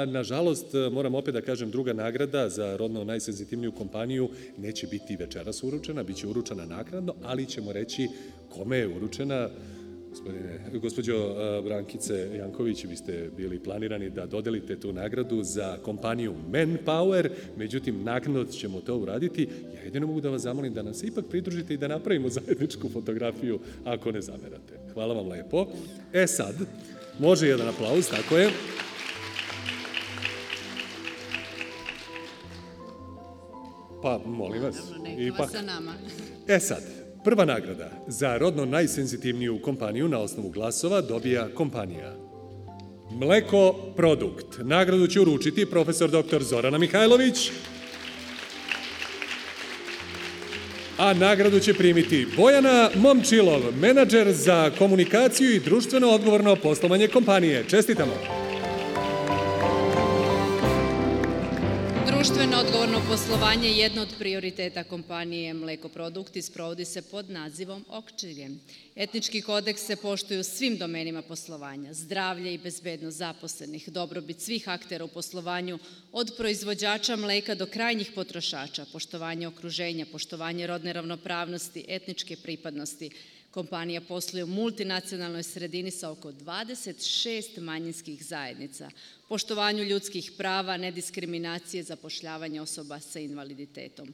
A: nažalost, moram opet da kažem, druga nagrada za rodno najsenzitivniju kompaniju neće biti večeras uručena, bit će uručena nakradno, ali ćemo reći kome je uručena Gospodine, gospođo Brankice Janković, vi ste bili planirani da dodelite tu nagradu za kompaniju Manpower, međutim, naknad ćemo to uraditi. Ja jedino mogu da vas zamolim da nam se ipak pridružite i da napravimo zajedničku fotografiju, ako ne zamerate. Hvala vam lepo. E sad, može jedan aplauz, tako je. Pa, molim vas.
B: Naravno, neka vas sa nama.
A: E sad, Prva nagrada za rodno najsenzitivniju kompaniju na osnovu glasova dobija kompanija Mleko Produkt. Nagradu će uručiti profesor dr. Zorana Mihajlović, a nagradu će primiti Bojana Momčilov, menadžer za komunikaciju i društveno odgovorno poslovanje kompanije. Čestitamo!
B: Društveno odgovorno poslovanje je jedno od prioriteta kompanije Mleko Produkti sprovodi se pod nazivom Okčiljem. Etnički kodeks se poštuju svim domenima poslovanja, zdravlje i bezbednost zaposlenih, dobrobit svih aktera u poslovanju, od proizvođača mleka do krajnjih potrošača, poštovanje okruženja, poštovanje rodne ravnopravnosti, etničke pripadnosti, Kompanija posluje u multinacionalnoj sredini sa oko 26 manjinskih zajednica, poštovanju ljudskih prava, nediskriminacije, zapošljavanje osoba sa invaliditetom.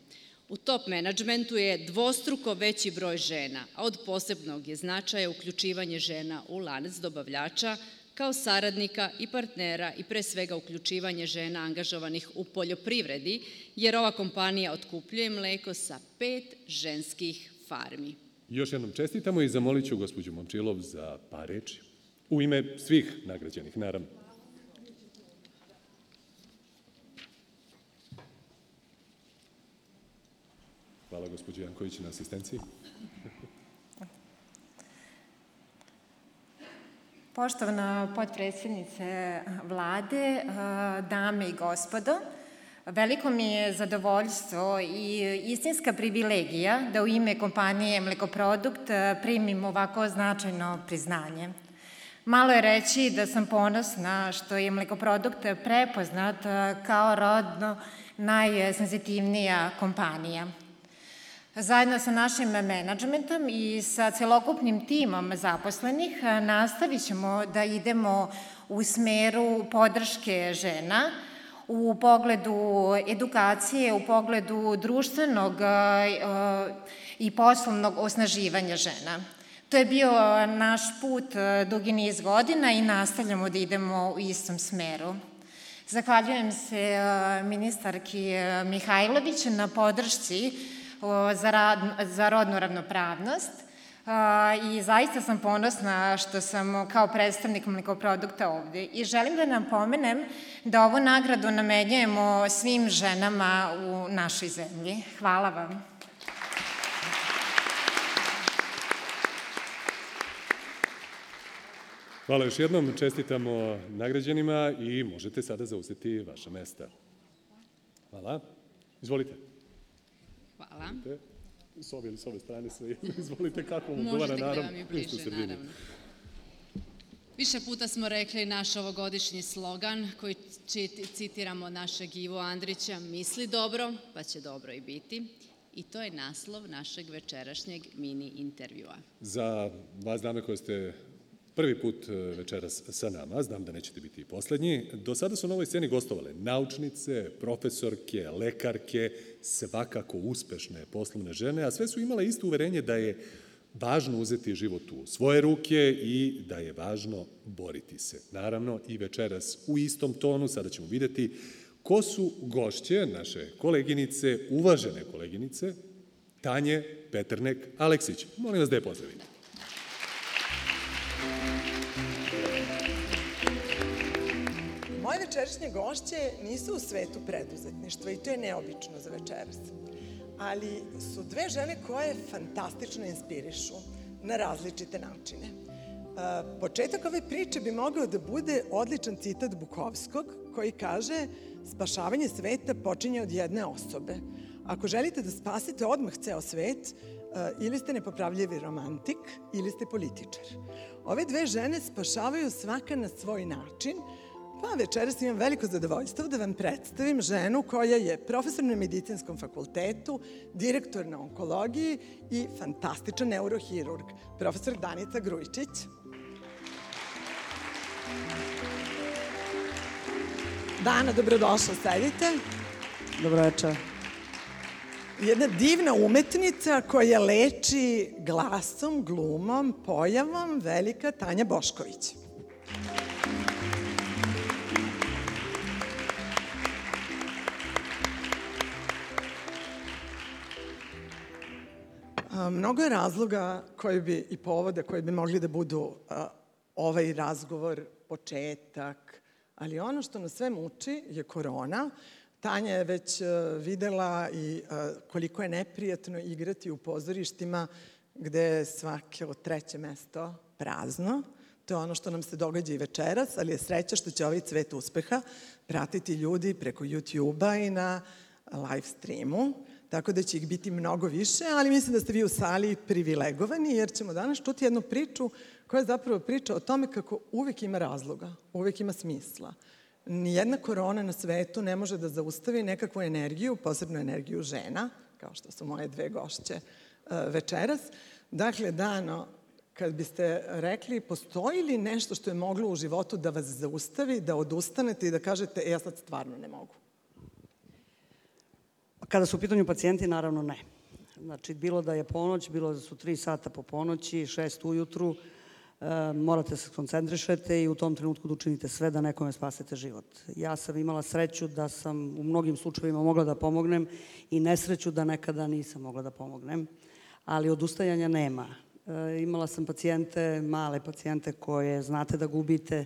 B: U top menadžmentu je dvostruko veći broj žena, a od posebnog je značaja uključivanje žena u lanac dobavljača kao saradnika i partnera i pre svega uključivanje žena angažovanih u poljoprivredi, jer ova kompanija otkupljuje mleko sa pet ženskih farmi.
A: Još jednom čestitamo i zamolit ću gospođu Momčilov za par reči. U ime svih nagrađenih, naravno. Hvala gospođo Janković na asistenciji.
H: Poštovana potpredsjednice vlade, dame i gospodo, Veliko mi je zadovoljstvo i istinska privilegija da u ime kompanije Mlekoprodukt eh, primim ovako značajno priznanje. Malo je reći da sam ponosna što je Mlekoprodukt prepoznat eh, kao rodno najsenzitivnija kompanija. Zajedno sa našim menadžmentom i sa celokupnim timom zaposlenih eh, nastavit ćemo da idemo u smeru podrške žena, u pogledu edukacije, u pogledu društvenog i poslovnog osnaživanja žena. To je bio naš put dugi niz godina i nastavljamo da idemo u istom smeru. Zahvaljujem se ministarki Mihajlović na podršci za, rad, za rodnu ravnopravnost i zaista sam ponosna što sam kao predstavnik mlikoprodukta ovde. I želim da nam pomenem da ovu nagradu namenjujemo svim ženama u našoj zemlji. Hvala vam.
A: Hvala još jednom, čestitamo nagrađenima i možete sada zauzeti vaša mesta. Hvala. Izvolite.
B: Hvala.
A: Izvolite s ove ili s ove strane sve Izvolite kako vam odgovara, naravno.
B: Možete gde vam je naravno. Više puta smo rekli naš ovogodišnji slogan koji citiramo našeg Ivo Andrića, misli dobro, pa će dobro i biti. I to je naslov našeg večerašnjeg mini intervjua.
A: Za vas dame koje ste prvi put e, večeras sa nama, znam da nećete biti i poslednji. Do sada su na ovoj sceni gostovale naučnice, profesorke, lekarke, svakako uspešne poslovne žene, a sve su imale isto uverenje da je važno uzeti život u svoje ruke i da je važno boriti se. Naravno, i večeras u istom tonu, sada ćemo videti ko su gošće naše koleginice, uvažene koleginice, Tanje Peternek Aleksić. Molim vas da je pozdravite.
I: Moje večerašnje gošće nisu u svetu preduzetništva i to je neobično za večeras. Ali su dve žene koje fantastično inspirišu na različite načine. Početak ove priče bi mogao da bude odličan citat Bukovskog koji kaže spašavanje sveta počinje od jedne osobe. Ako želite da spasite odmah ceo svet, ili ste nepopravljivi romantik ili ste političar. Ove dve žene spašavaju svaka na svoj način, Pa večeras imam veliko zadovoljstvo da vam predstavim ženu koja je profesor na medicinskom fakultetu, direktor na onkologiji i fantastičan neurohirurg, profesor Danica Grujičić. Dana, dobrodošla, sedite.
J: Dobro večer.
I: Jedna divna umetnica koja leči glasom, glumom, pojavom, velika Tanja Bošković. Mnogo je razloga koji bi i povoda koji bi mogli da budu ovaj razgovor, početak, ali ono što nas sve muči je korona. Tanja je već videla i koliko je neprijatno igrati u pozorištima gde je svake od treće mesto prazno. to je ono što nam se događa i večeras, ali je sreća što će ovaj cvet uspeha pratiti ljudi preko YouTube-a i na live streamu, tako da će ih biti mnogo više, ali mislim da ste vi u sali privilegovani, jer ćemo danas čuti jednu priču koja je zapravo priča o tome kako uvek ima razloga, uvek ima smisla. Nijedna korona na svetu ne može da zaustavi nekakvu energiju, posebno energiju žena, kao što su moje dve gošće e, večeras. Dakle, Dano, kad biste rekli, postoji li nešto što je moglo u životu da vas zaustavi, da odustanete i da kažete, e, ja sad stvarno ne mogu?
J: Kada su u pitanju pacijenti, naravno ne. Znači, bilo da je ponoć, bilo da su tri sata po ponoći, šest ujutru, morate da se koncentrišete i u tom trenutku da učinite sve da nekome spasete život. Ja sam imala sreću da sam u mnogim slučajevima mogla da pomognem i nesreću da nekada nisam mogla da pomognem, ali odustajanja nema. E, imala sam pacijente, male pacijente koje znate da gubite,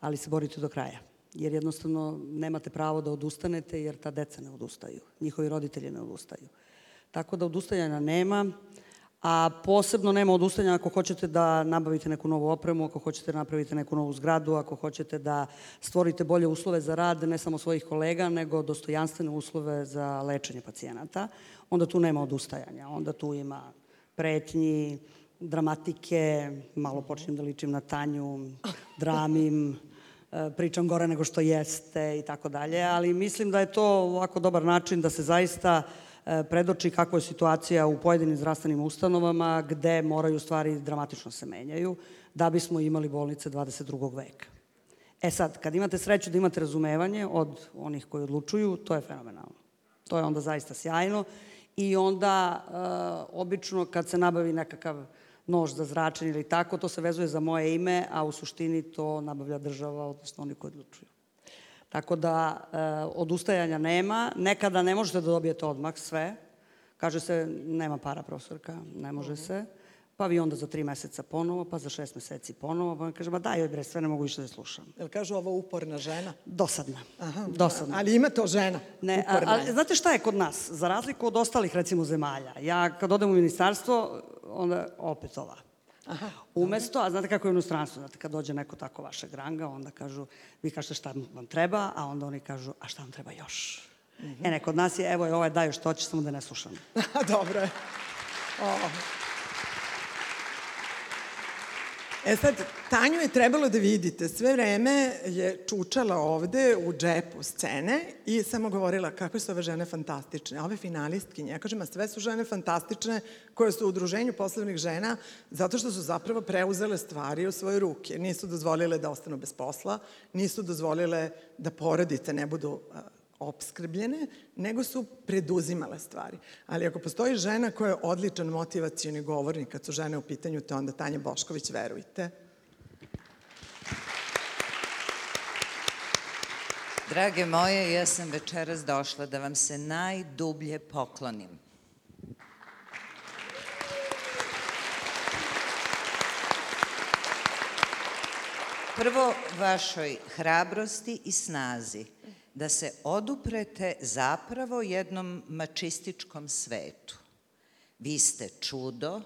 J: ali se borite do kraja jer jednostavno nemate pravo da odustanete jer ta deca ne odustaju, njihovi roditelji ne odustaju. Tako da odustajanja nema, a posebno nema odustajanja ako hoćete da nabavite neku novu opremu, ako hoćete da napravite neku novu zgradu, ako hoćete da stvorite bolje uslove za rad, ne samo svojih kolega, nego dostojanstvene uslove za lečenje pacijenata, onda tu nema odustajanja. Onda tu ima pretnji, dramatike, malo počnem da ličim na Tanju, dramim, E, pričam gore nego što jeste i tako dalje, ali mislim da je to ovako dobar način da se zaista e, predoči kakva je situacija u pojedinim zdravstvenim ustanovama gde moraju stvari dramatično se menjaju da bismo imali bolnice 22. veka. E sad, kad imate sreću da imate razumevanje od onih koji odlučuju, to je fenomenalno. To je onda zaista sjajno i onda e, obično kad se nabavi nekakav nož za zračenje ili tako, to se vezuje za moje ime, a u suštini to nabavlja država, odnosno oni koji odlučuju. Tako da e, odustajanja nema. Nekada ne možete da dobijete odmah sve. Kaže se, nema para profesorka, ne može se. Pa vi onda za tri meseca ponovo, pa za šest meseci ponovo, pa kaže, ba daj joj bre, sve ne mogu više da slušam.
I: Jel kažu ovo uporna žena?
J: Dosadna.
I: Aha,
J: Dosadna.
I: Ali ima to žena.
J: Ne, a, ali znate šta je kod nas? Za razliku od ostalih, recimo, zemalja. Ja kad odem u ministarstvo, onda opet ova. Aha, Umesto, a znate kako je u inostranstvu, znate kad dođe neko tako vašeg ranga, onda kažu, vi kažete šta vam treba, a onda oni kažu, a šta vam treba još? Mm -hmm. E, ne, kod nas je, evo je ovaj daju što hoće, samo da ne slušam.
I: Dobro je. Oh. E sad, Tanju je trebalo da vidite. Sve vreme je čučala ovde u džepu scene i samo govorila kako su ove žene fantastične. Ove finalistkinje, ja kažem, a sve su žene fantastične koje su u udruženju poslovnih žena zato što su zapravo preuzele stvari u svoje ruke. Nisu dozvolile da ostanu bez posla, nisu dozvolile da porodice ne budu opskrbljene, nego su preduzimale stvari. Ali ako postoji žena koja je odličan motivacijani govornik, kad su žene u pitanju, to onda Tanja Bošković, verujte.
K: Drage moje, ja sam večeras došla da vam se najdublje poklonim. Prvo, vašoj hrabrosti i snazi – da se oduprete zapravo jednom mačističkom svetu. Vi ste čudo,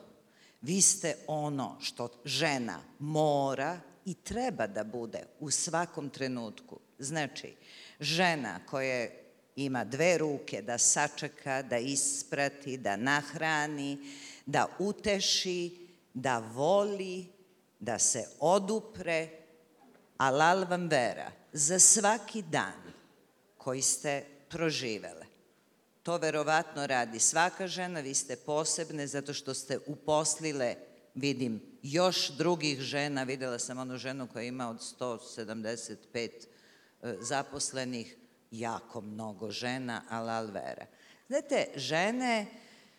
K: vi ste ono što žena mora i treba da bude u svakom trenutku. Znači, žena koja ima dve ruke da sačeka, da isprati, da nahrani, da uteši, da voli, da se odupre, alal vam vera, za svaki dan koji ste proživele. To verovatno radi svaka žena, vi ste posebne zato što ste uposlile, vidim, još drugih žena, videla sam onu ženu koja ima od 175 e, zaposlenih, jako mnogo žena, ali alvera. Znate, žene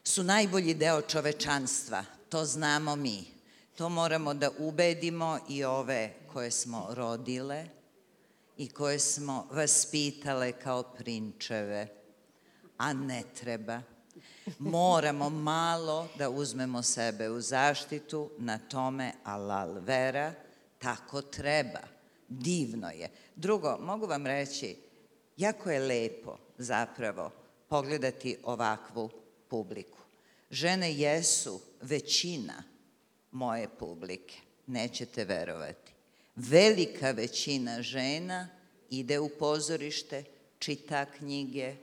K: su najbolji deo čovečanstva, to znamo mi. To moramo da ubedimo i ove koje smo rodile, i koje smo vaspitale kao prinčeve, a ne treba. Moramo malo da uzmemo sebe u zaštitu, na tome alal vera, tako treba. Divno je. Drugo, mogu vam reći, jako je lepo zapravo pogledati ovakvu publiku. Žene jesu većina moje publike, nećete verovati velika većina žena ide u pozorište, čita knjige,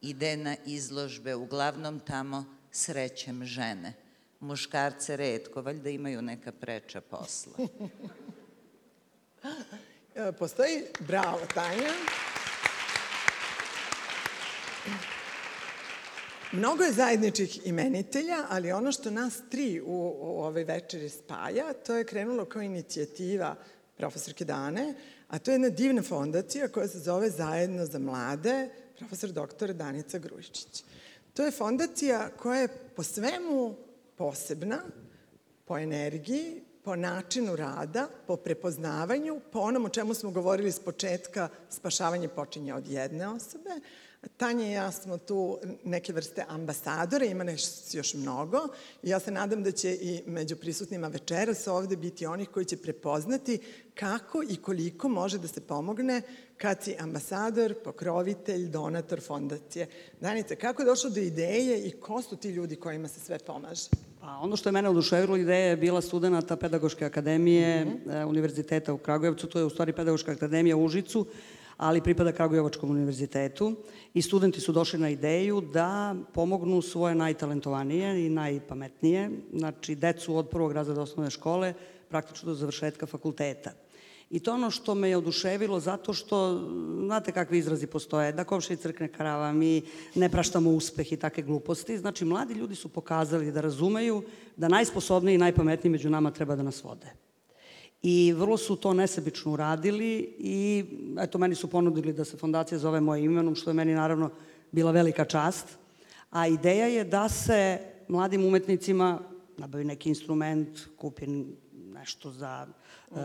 K: ide na izložbe, uglavnom tamo srećem žene. Muškarce redko, valjda imaju neka preča posla.
I: Postoji, bravo Tanja. Mnogo je zajedničkih imenitelja, ali ono što nas tri u, u ovoj večeri spaja, to je krenulo kao inicijativa profesorke Dane, a to je jedna divna fondacija koja se zove Zajedno za mlade, profesor doktor Danica Grujičić. To je fondacija koja je po svemu posebna, po energiji, po načinu rada, po prepoznavanju, po onom o čemu smo govorili s početka, spašavanje počinje od jedne osobe, Tanja i ja smo tu neke vrste ambasadora, ima nešto još mnogo ja se nadam da će i među prisutnima večeras ovde biti onih koji će prepoznati kako i koliko može da se pomogne kad si ambasador, pokrovitelj, donator fondacije. Danica, kako je došlo do ideje i ko su ti ljudi kojima se sve pomaže?
J: Pa ono što je mene oduševilo ideja je bila studenta Pedagoške akademije mm -hmm. Univerziteta u Kragujevcu, to je u stvari Pedagoška akademija u Užicu, ali pripada Kragujevačkom univerzitetu i studenti su došli na ideju da pomognu svoje najtalentovanije i najpametnije, znači decu od prvog razreda osnovne škole praktično do završetka fakulteta. I to ono što me je oduševilo zato što, znate kakvi izrazi postoje, da komši crkne karava, mi ne praštamo uspeh i take gluposti. Znači, mladi ljudi su pokazali da razumeju da najsposobniji i najpametniji među nama treba da nas vode. I vrlo su to nesebično uradili i eto, meni su ponudili da se fondacija zove mojim imenom, što je meni naravno bila velika čast. A ideja je da se mladim umetnicima nabavi neki instrument, kupi nešto za uh,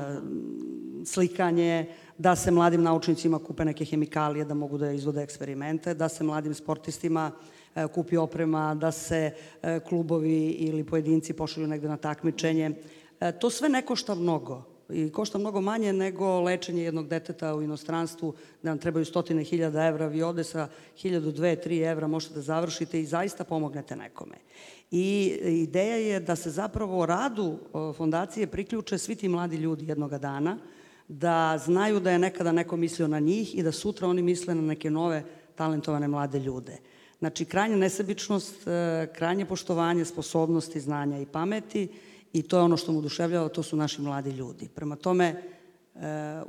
J: slikanje, da se mladim naučnicima kupe neke hemikalije da mogu da izvode eksperimente, da se mladim sportistima uh, kupi oprema, da se uh, klubovi ili pojedinci pošalju negde na takmičenje. E, to sve ne košta mnogo i košta mnogo manje nego lečenje jednog deteta u inostranstvu, da vam trebaju stotine hiljada evra, vi ovde sa hiljadu, dve, tri evra možete da završite i zaista pomognete nekome. I ideja je da se zapravo radu fondacije priključe svi ti mladi ljudi jednoga dana, da znaju da je nekada neko mislio na njih i da sutra oni misle na neke nove talentovane mlade ljude. Znači, krajnja nesebičnost, e, krajnje poštovanje, sposobnosti, znanja i pameti i to je ono što mu oduševljava, to su naši mladi ljudi. Prema tome, e,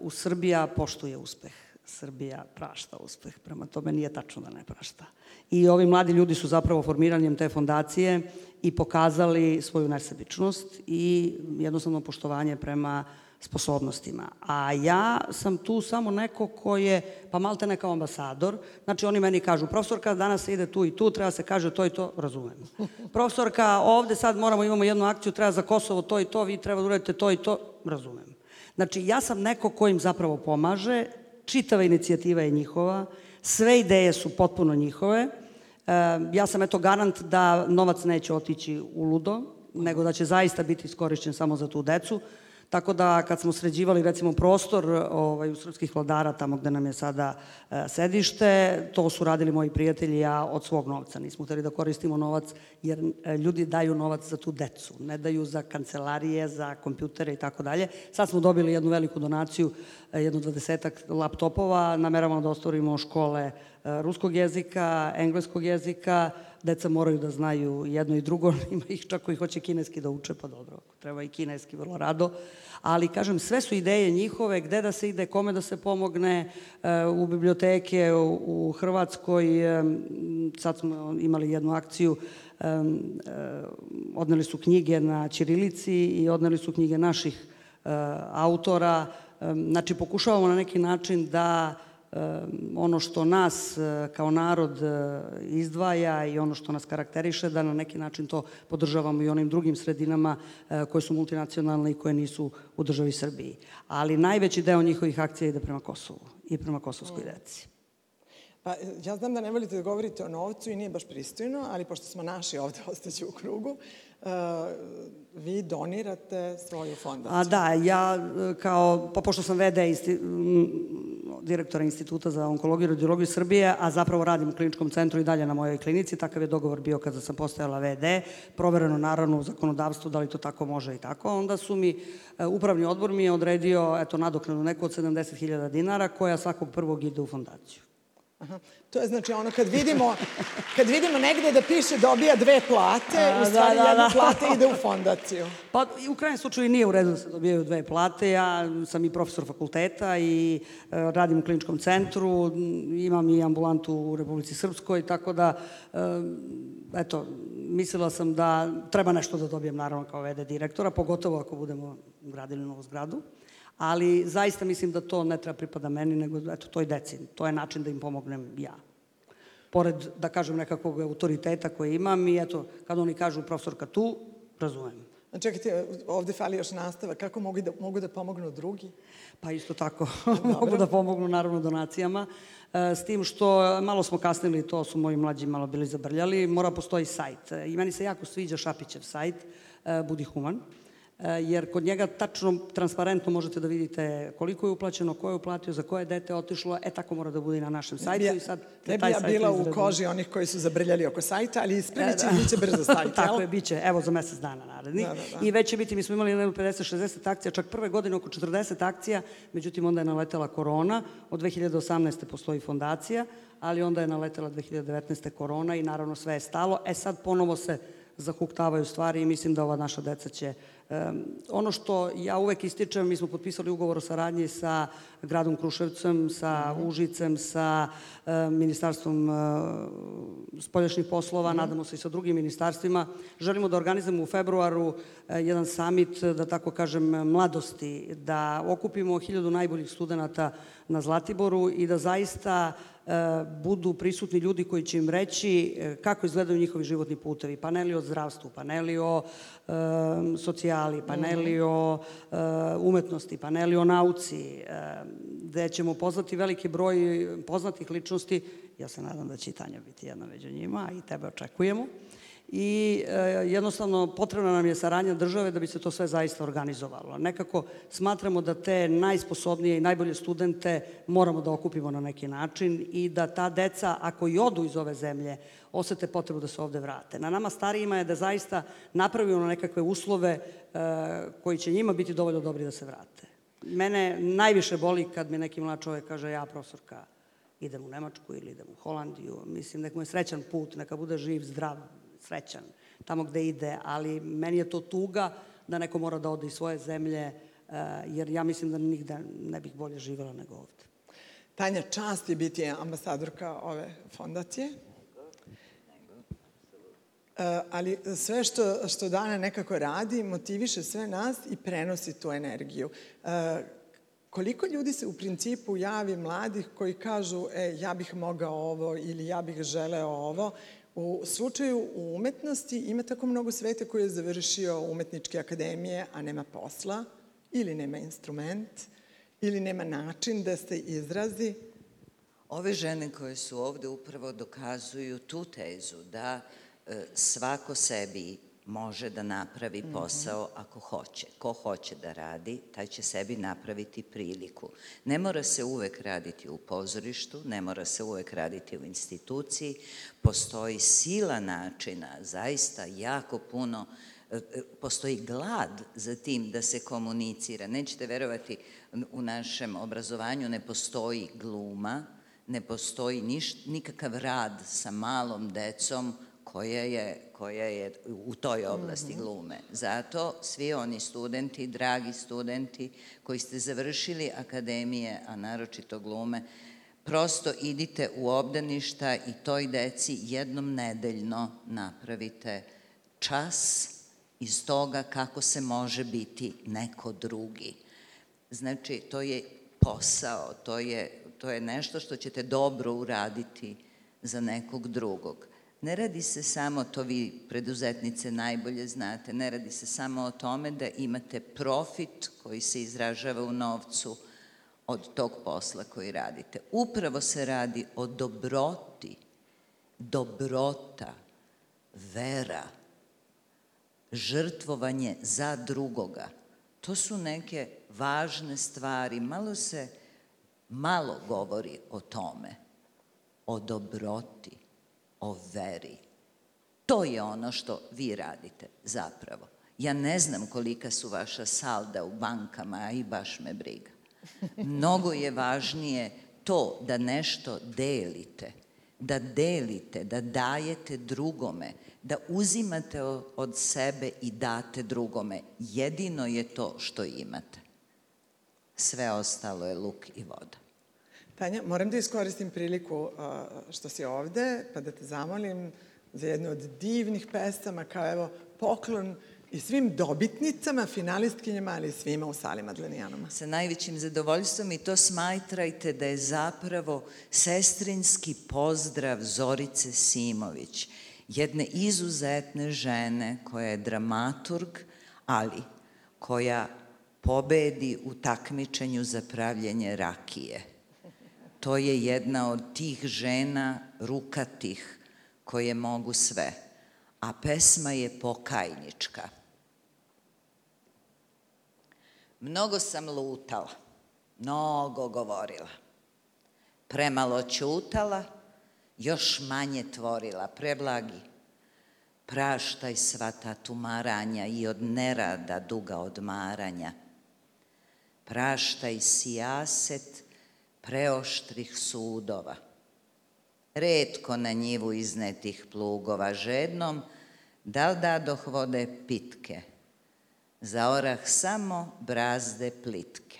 J: u Srbija poštuje uspeh. Srbija prašta uspeh. Prema tome nije tačno da ne prašta. I ovi mladi ljudi su zapravo formiranjem te fondacije i pokazali svoju nesebičnost i jednostavno poštovanje prema sposobnostima. A ja sam tu samo neko ko je, pa malte ne kao ambasador, znači oni meni kažu, profesorka danas se ide tu i tu, treba se kaže to i to, razumem. Profesorka, ovde sad moramo, imamo jednu akciju, treba za Kosovo to i to, vi treba da uradite to i to, razumem. Znači, ja sam neko ko im zapravo pomaže, čitava inicijativa je njihova, sve ideje su potpuno njihove, ja sam eto garant da novac neće otići u ludo, nego da će zaista biti iskorišćen samo za tu decu. Tako da kad smo sređivali recimo prostor ovaj, u srpskih vladara, tamo gde nam je sada e, sedište, to su radili moji prijatelji ja od svog novca. Nismo hteli da koristimo novac jer e, ljudi daju novac za tu decu, ne daju za kancelarije, za kompjutere i tako dalje. Sad smo dobili jednu veliku donaciju, e, jedno dvadesetak laptopova, nameravamo da ostvorimo škole ruskog jezika, engleskog jezika, deca moraju da znaju jedno i drugo, ima ih čak koji hoće kineski da uče, pa dobro, treba i kineski vrlo rado, ali kažem, sve su ideje njihove, gde da se ide, kome da se pomogne, e, u biblioteke u, Hrvatskoj, e, sad smo imali jednu akciju, e, odneli su knjige na Ćirilici i odneli su knjige naših autora, znači pokušavamo na neki način da ono što nas e, kao narod e, izdvaja i ono što nas karakteriše, da na neki način to podržavamo i onim drugim sredinama e, koje su multinacionalne i koje nisu u državi Srbiji. Ali najveći deo njihovih akcija ide prema Kosovu i prema kosovskoj deci.
I: Pa ja znam da ne volite da govorite o novcu i nije baš pristojno, ali pošto smo naši ovde, ostaće u krugu, vi donirate svoju fondaciju.
J: A da, ja kao, pa pošto sam vede isti, direktora Instituta za onkologiju i radiologiju Srbije, a zapravo radim u kliničkom centru i dalje na mojoj klinici. Takav je dogovor bio kada sam postajala VD, provereno naravno u zakonodavstvu da li to tako može i tako. Onda su mi, e, upravni odbor mi je odredio eto, nadoknadu neku od 70.000 dinara koja svakog prvog ide u fondaciju.
I: Aha. To je znači ono kad vidimo, kad vidimo negde da piše dobija dve plate, A, u da, stvari da, da, jedna da. plata ide u fondaciju.
J: Pa u krajnjem slučaju nije u redu da se dobijaju dve plate. Ja sam i profesor fakulteta i e, radim u kliničkom centru, imam i ambulantu u Republici Srpskoj, tako da e, eto, mislila sam da treba nešto da dobijem naravno kao VD direktora, pogotovo ako budemo gradili novu zgradu ali zaista mislim da to ne treba pripada meni, nego eto, toj deci. To je način da im pomognem ja. Pored, da kažem, nekakvog autoriteta koje imam i eto, kad oni kažu profesorka tu, razumem.
I: A čekajte, ovde fali još nastava. Kako mogu da, mogu da pomognu drugi?
J: Pa isto tako, mogu da pomognu naravno donacijama. E, s tim što malo smo kasnili, to su moji mlađi malo bili zabrljali, mora postoji sajt. I meni se jako sviđa Šapićev sajt, e, Budi human. E, jer kod njega tačno, transparentno možete da vidite koliko je uplaćeno, ko je uplatio, za koje dete otišlo, e tako mora da bude i na našem sajtu
I: i sad ne bi ja bila u koži onih koji su zabrljali oko sajta, ali ispravit će, e, da. biće brzo sajt,
J: Tako je, biće, evo za mesec dana naredni. Da, da, da. I već će biti, mi smo imali 50-60 akcija, čak prve godine oko 40 akcija, međutim onda je naletela korona, od 2018. postoji fondacija, ali onda je naletela 2019. korona i naravno sve je stalo. E sad ponovo se zahuktavaju stvari i mislim da ova naša deca će ono što ja uvek ističem, mi smo potpisali ugovor o saradnji sa gradom Kruševcem, sa mhm. Užicem, sa Ministarstvom spoljašnjih poslova, mhm. nadamo se i sa drugim ministarstvima. Želimo da organizujemo u februaru e, jedan samit, da tako kažem, mladosti, da okupimo hiljadu najboljih studenta na Zlatiboru i da zaista budu prisutni ljudi koji će im reći e, kako izgledaju njihovi životni putevi. Paneli o zdravstvu, paneli o e, socijali, paneli o e, umetnosti, paneli o nauci, e, gde ćemo pozvati veliki broj poznatih ličnosti. Ja se nadam da će i Tanja biti jedna među njima i tebe očekujemo i e, jednostavno potrebna nam je saradnja države da bi se to sve zaista organizovalo. Nekako smatramo da te najsposobnije i najbolje studente moramo da okupimo na neki način i da ta deca, ako i odu iz ove zemlje, osete potrebu da se ovde vrate. Na nama starijima je da zaista napravimo nekakve uslove e, koji će njima biti dovoljno dobri da se vrate. Mene najviše boli kad mi neki mlad čovjek kaže ja profesorka idem u Nemačku ili idem u Holandiju. Mislim, nek mu je srećan put, neka bude živ, zdrav, srećan tamo gde ide, ali meni je to tuga da neko mora da ode iz svoje zemlje, eh, jer ja mislim da nigde ne bih bolje živela nego ovde.
I: Tanja, čast je biti ambasadorka ove fondacije. Uh, ali sve što, što Dana nekako radi, motiviše sve nas i prenosi tu energiju. Uh, koliko ljudi se u principu javi mladih koji kažu e, ja bih mogao ovo ili ja bih želeo ovo U slučaju u umetnosti ima tako mnogo sveta koji je završio umetničke akademije, a nema posla, ili nema instrument, ili nema način da se izrazi.
K: Ove žene koje su ovde upravo dokazuju tu tezu da e, svako sebi može da napravi mhm. posao ako hoće. Ko hoće da radi, taj će sebi napraviti priliku. Ne mora se uvek raditi u pozorištu, ne mora se uvek raditi u instituciji. Postoji sila načina, zaista jako puno e, e, postoji glad za tim da se komunicira. Nećete verovati, u našem obrazovanju ne postoji gluma, ne postoji niš, nikakav rad sa malom decom koja je, koja je u toj oblasti mhm. glume. Zato svi oni studenti, dragi studenti koji ste završili akademije, a naročito glume, prosto idite u obdaništa i toj deci jednom nedeljno napravite čas iz toga kako se može biti neko drugi. Znači, to je posao, to je, to je nešto što ćete dobro uraditi za nekog drugog. Ne radi se samo, to vi preduzetnice najbolje znate, ne radi se samo o tome da imate profit koji se izražava u novcu od tog posla koji radite. Upravo se radi o dobroti, dobrota, vera, žrtvovanje za drugoga. To su neke važne stvari. Malo se malo govori o tome, o dobroti, o veri. To je ono što vi radite zapravo. Ja ne znam kolika su vaša salda u bankama, a i baš me briga. Mnogo je važnije to da nešto delite, da delite, da dajete drugome, da uzimate od sebe i date drugome. Jedino je to što imate. Sve ostalo je luk i voda.
I: Tanja, moram da iskoristim priliku što si ovde, pa da te zamolim za jednu od divnih pesama, kao evo poklon i svim dobitnicama, finalistkinjama, ali i svima u sali Madlenijanoma.
K: Sa najvećim zadovoljstvom i to smajtrajte da je zapravo sestrinski pozdrav Zorice Simović, jedne izuzetne žene koja je dramaturg, ali koja pobedi u takmičenju za pravljenje rakije. To je jedna od tih žena rukatih koje mogu sve, a pesma je pokajnička. Mnogo sam lutala, mnogo govorila, premalo ćutala, još manje tvorila, preblagi. Praštaj sva ta tumaranja i od nerada duga odmaranja. Praštaj sijaset preoštrih sudova. Redko na njivu iznetih plugova žednom, da li da vode pitke, za orah samo brazde plitke.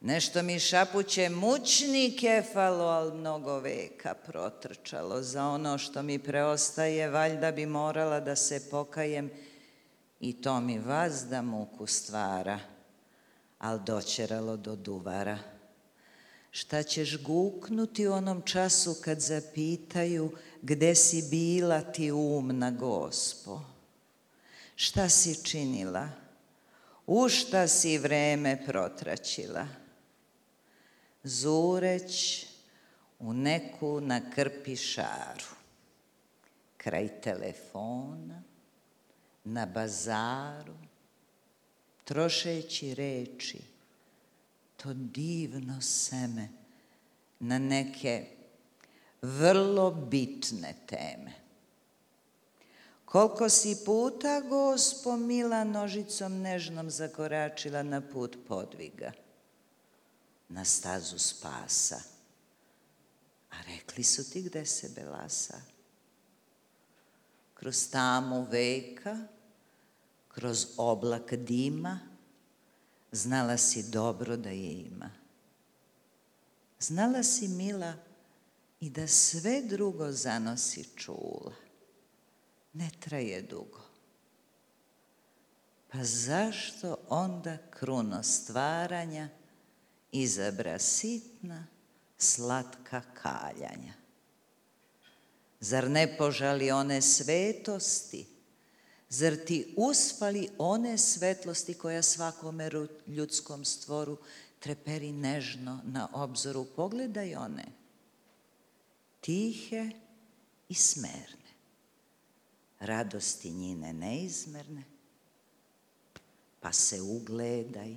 K: Nešto mi šapuće mučni kefalo, al mnogo veka protrčalo. Za ono što mi preostaje, valjda bi morala da se pokajem i to mi vazda muku stvara, al doćeralo do duvara. Šta ćeš guknuti u onom času kad zapitaju gde si bila ti umna gospo? Šta si činila? U šta si vreme protraćila? Zureć u neku na krpi šaru, kraj telefona, na bazaru, trošeći reči, to divno seme na neke vrlo bitne teme. Koliko si puta, gospo, mila nožicom nežnom zakoračila na put podviga, na stazu spasa. A rekli su ti gde se belasa? Kroz tamu veka, kroz oblak dima, znala si dobro da je ima. Znala si, mila, i da sve drugo zanosi čula. Ne traje dugo. Pa zašto onda kruno stvaranja izabra sitna, slatka kaljanja? Zar ne požali one svetosti, Zar ti uspali one svetlosti koja svakome ljudskom stvoru treperi nežno na obzoru? Pogledaj one, tihe i smerne, radosti njine neizmerne, pa se ugledaj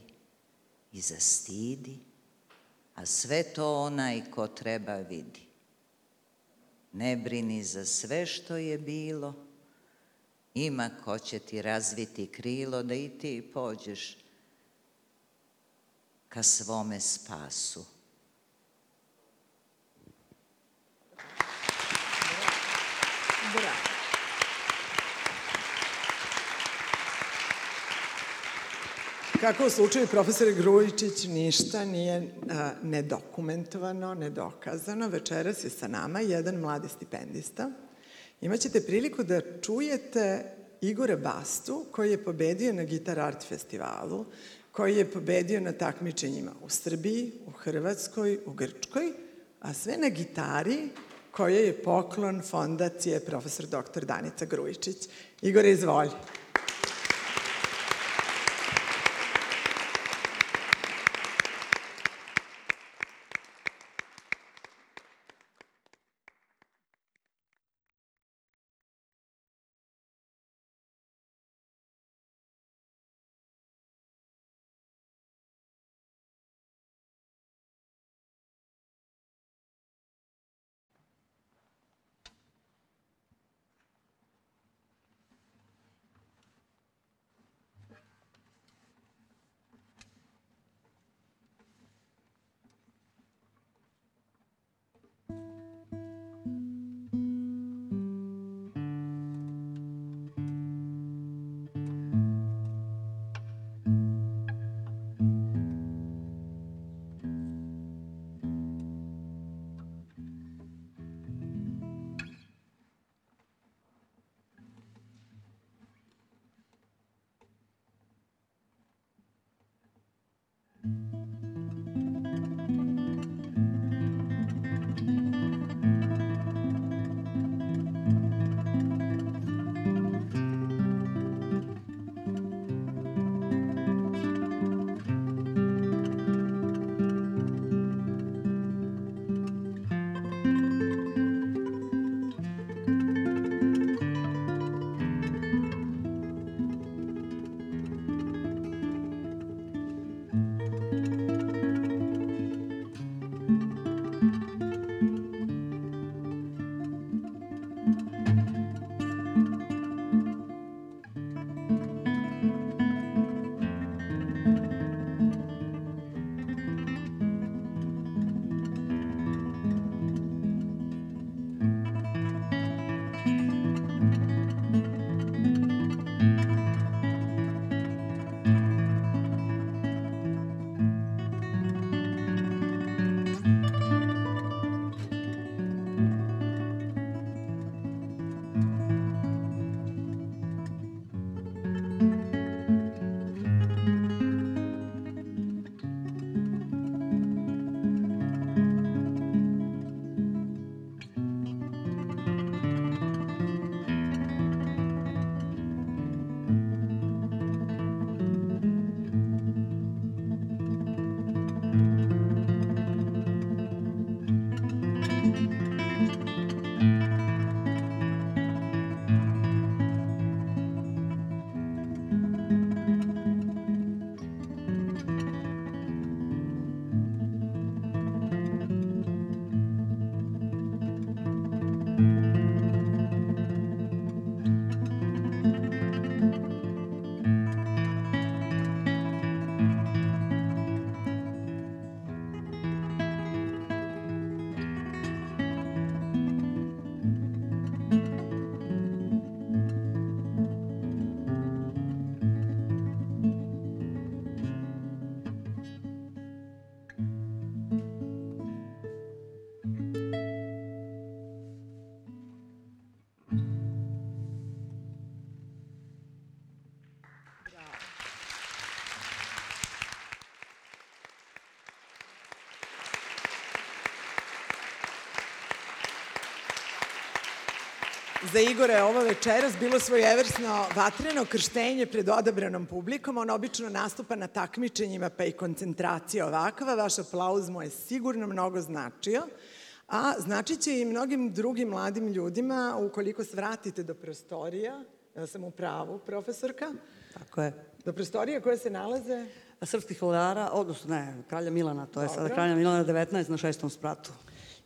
K: i zastidi, a sve to onaj ko treba vidi. Ne brini za sve što je bilo, Ima ko će ti razviti krilo da i ti pođeš ka svome spasu.
I: Kako u slučaju profesora Grujičić ništa nije a, nedokumentovano, nedokazano. Večeras je sa nama jedan mladi stipendista imaćete priliku da čujete Igora Bastu, koji je pobedio na Gitar Art festivalu, koji je pobedio na takmičenjima u Srbiji, u Hrvatskoj, u Grčkoj, a sve na gitari koja je poklon fondacije profesor dr. Danica Grujičić. Igor, izvoli. Za Igora je ovo večeras bilo svojevrsno vatreno krštenje pred odabranom publikom. On obično nastupa na takmičenjima, pa i koncentracija ovakva. Vaš aplauz mu je sigurno mnogo značio. A značit će i mnogim drugim mladim ljudima ukoliko svratite do prostorija, ja sam u pravu, profesorka,
J: Tako je.
I: do prostorija koje se nalaze
J: Srpskih vladara, odnosno ne, kralja Milana, to je
I: Dobro.
J: sada kralja Milana 19 na šestom spratu.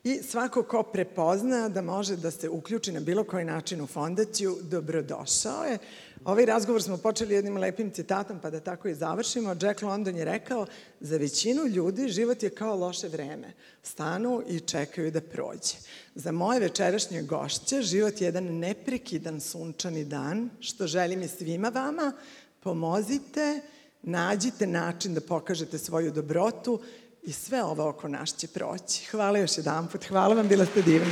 I: I svako ko prepozna da može da se uključi na bilo koji način u fondaciju, dobrodošao je. Ovaj razgovor smo počeli jednim lepim citatom, pa da tako i završimo. Jack London je rekao, za većinu ljudi život je kao loše vreme. Stanu i čekaju da prođe. Za moje večerašnje gošće život je jedan neprekidan sunčani dan, što želim i svima vama. Pomozite, nađite način da pokažete svoju dobrotu i sve ovo oko nas će proći. Hvala još jedan put. Hvala vam, bila ste divni.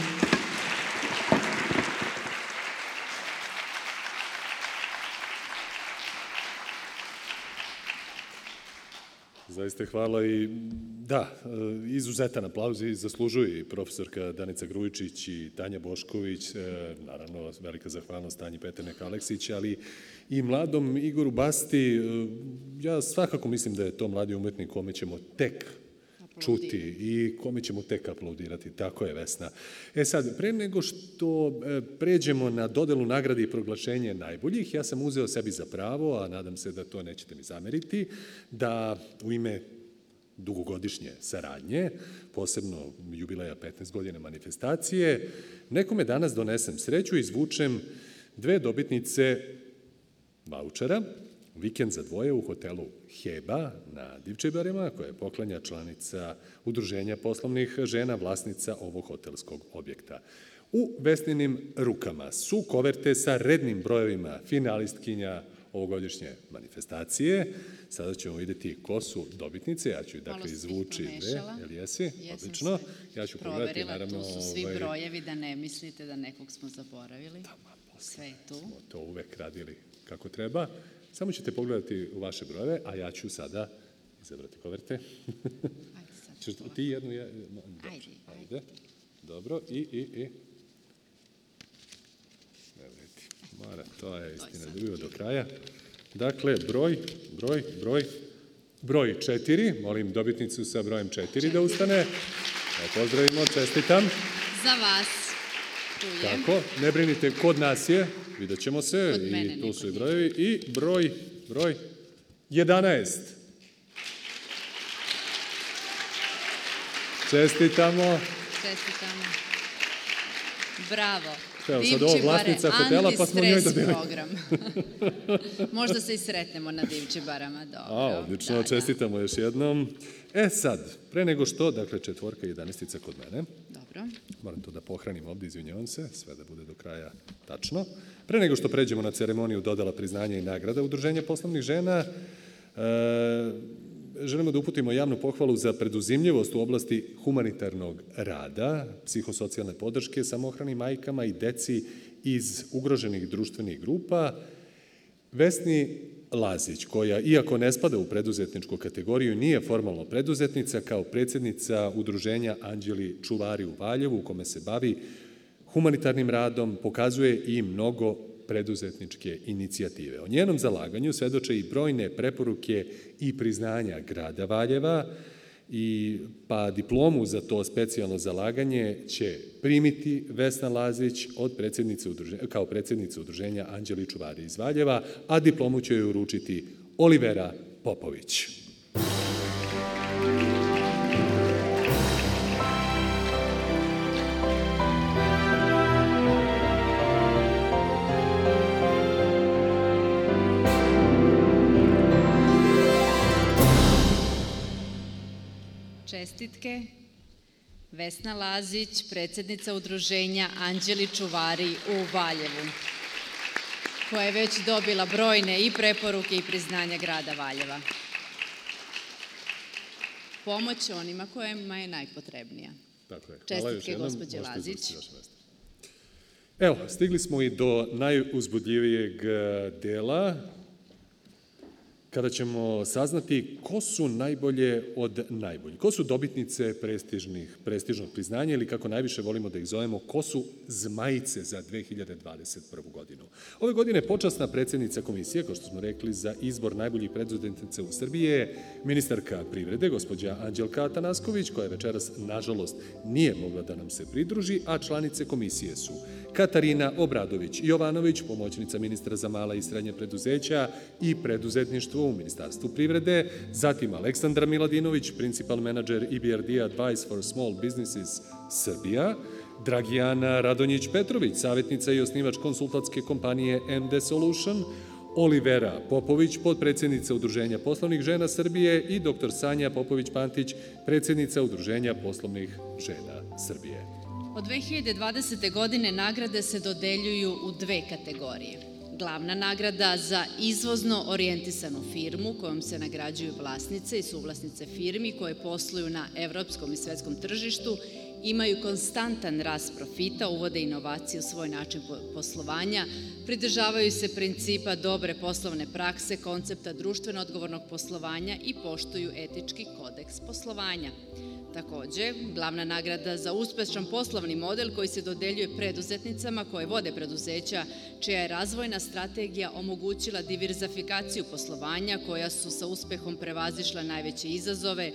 A: Zaista hvala i da, e, izuzetan aplauz i zaslužuje i profesorka Danica Grujičić i Tanja Bošković, e, naravno velika zahvalnost Tanji Peternek Aleksić, ali i mladom Igoru Basti. E, Ja svakako mislim da je to mladi umetnik kome ćemo tek čuti i kome ćemo tek aplaudirati. Tako je, Vesna. E sad, pre nego što e, pređemo na dodelu nagrade i proglašenje najboljih, ja sam uzeo sebi za pravo, a nadam se da to nećete mi zameriti, da u ime dugogodišnje saradnje, posebno jubileja 15 godina manifestacije, nekome danas donesem sreću i izvučem dve dobitnice vouchera, vikend za dvoje u hotelu Heba na Divčebarima, koja je poklanja članica Udruženja poslovnih žena, vlasnica ovog hotelskog objekta. U Vesninim rukama su koverte sa rednim brojevima finalistkinja ovogodišnje manifestacije. Sada ćemo videti ko su dobitnice. Ja ću ih dakle izvući dve. Jel jesi?
B: Jesam
A: Odlično. Ja ću pogledati, naravno...
B: tu su svi
A: ovaj,
B: brojevi da ne mislite da nekog smo zaboravili. Sve je tu.
A: smo to uvek radili kako treba. Samo ćete pogledati u vaše brojeve, a ja ću sada izabrati koverte. Ćeš ti jednu? Je, no, dobro,
B: Ajde,
A: ajde. Dobro, i, i, i. Ti, mora, to je istina, da bio do kraja. Dakle, broj, broj, broj, broj četiri, molim dobitnicu sa brojem četiri da ustane. Evo, pozdravimo, čestitam.
B: Za vas.
A: Tako, ne brinite, kod nas je, vidjet ćemo se, i tu su i brojevi, i broj, broj 11. Čestitamo.
B: Čestitamo. Bravo.
A: Evo, sad
B: Divči
A: ovo vlasnica hotela, pa smo njoj dobili.
B: program. Možda se i sretnemo na Divčibarama, dobro.
A: A, odlično,
B: Da, da.
A: čestitamo još jednom. E sad, pre nego što, dakle, četvorka i jedanestica kod mene,
B: Dobro.
A: moram to da pohranim ovde, izvinjavam se, sve da bude do kraja tačno. Pre nego što pređemo na ceremoniju dodala priznanja i nagrada Udruženja poslovnih žena, e, želimo da uputimo javnu pohvalu za preduzimljivost u oblasti humanitarnog rada, psihosocijalne podrške samohranim majkama i deci iz ugroženih društvenih grupa, Vesni Lazić, koja, iako ne spada u preduzetničku kategoriju, nije formalno preduzetnica, kao predsjednica udruženja Anđeli Čuvari u Valjevu, u kome se bavi humanitarnim radom, pokazuje i mnogo preduzetničke inicijative. O njenom zalaganju svedoče i brojne preporuke i priznanja grada Valjeva, i pa diplomu za to specijalno zalaganje će primiti Vesna Lazić od predsjednice udruženja, kao predsjednica udruženja Anđeli Čuvari iz Valjeva, a diplomu će joj uručiti Olivera Popović.
B: Čestitke. Vesna Lazić, predsjednica udruženja Anđeli Čuvari u Valjevu, koja je već dobila brojne i preporuke i priznanja grada Valjeva. Pomoć onima kojima je najpotrebnija.
A: Tako je.
B: Čestitke,
A: Hvala
B: gospođe Lazić.
A: Evo, stigli smo i do najuzbudljivijeg e, dela. Kada ćemo saznati ko su najbolje od najboljih. Ko su dobitnice prestižnih, prestižnog priznanja ili kako najviše volimo da ih zovemo, ko su zmajice za 2021. godinu. Ove godine počasna predsednica komisije, kao što smo rekli, za izbor najboljih preduzetnice u Srbiji je ministarka privrede, gospođa Anđelka Atanasković, koja večeras, nažalost, nije mogla da nam se pridruži, a članice komisije su Katarina Obradović Jovanović, pomoćnica ministra za mala i srednje preduzeća i preduzetništvo u Ministarstvu privrede, zatim Aleksandra Miladinović, principal menadžer EBRD Advice for Small Businesses Srbija, Dragijana Radonjić-Petrović, savjetnica i osnivač konsultatske kompanije MD Solution, Olivera Popović, podpredsednica Udruženja poslovnih žena Srbije i dr. Sanja Popović-Pantić, predsednica Udruženja poslovnih žena Srbije.
B: Od 2020. godine nagrade se dodeljuju u dve kategorije. Glavna nagrada za izvozno orijentisanu firmu kojom se nagrađuju vlasnice i suvlasnice firmi koje posluju na evropskom i svetskom tržištu, imaju konstantan rast profita, uvode inovacije u svoj način poslovanja, pridržavaju se principa dobre poslovne prakse, koncepta društveno odgovornog poslovanja i poštuju etički kodeks poslovanja. Takođe, glavna nagrada za uspešan poslovni model koji se dodeljuje preduzetnicama koje vode preduzeća, čija je razvojna strategija omogućila diverzifikaciju poslovanja koja su sa uspehom prevazišla najveće izazove,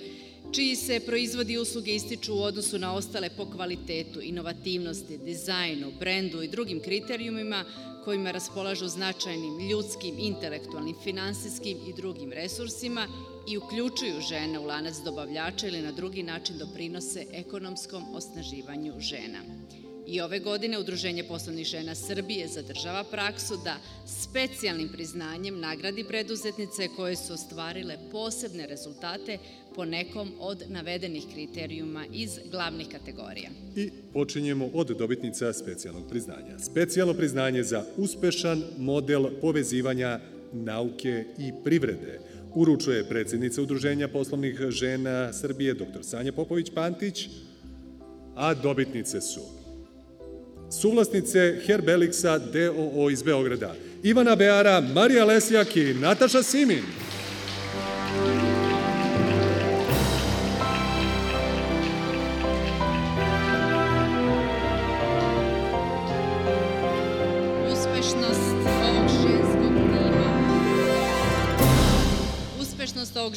B: čiji se proizvodi i usluge ističu u odnosu na ostale po kvalitetu, inovativnosti, dizajnu, brendu i drugim kriterijumima kojima raspolažu značajnim ljudskim, intelektualnim, finansijskim i drugim resursima i uključuju žene u lanac dobavljača ili na drugi način doprinose ekonomskom osnaživanju žena. I ove godine Udruženje poslovnih žena Srbije zadržava praksu da specijalnim priznanjem nagradi preduzetnice koje su ostvarile posebne rezultate po nekom od navedenih kriterijuma iz glavnih kategorija.
A: I počinjemo od dobitnica specijalnog priznanja. Specijalno priznanje za uspešan model povezivanja nauke i privrede uručuje predsednica Udruženja poslovnih žena Srbije, dr. Sanja Popović-Pantić, a dobitnice su suvlasnice Herbelixa DOO iz Beograda, Ivana Beara, Marija Lesjak i Nataša Simin.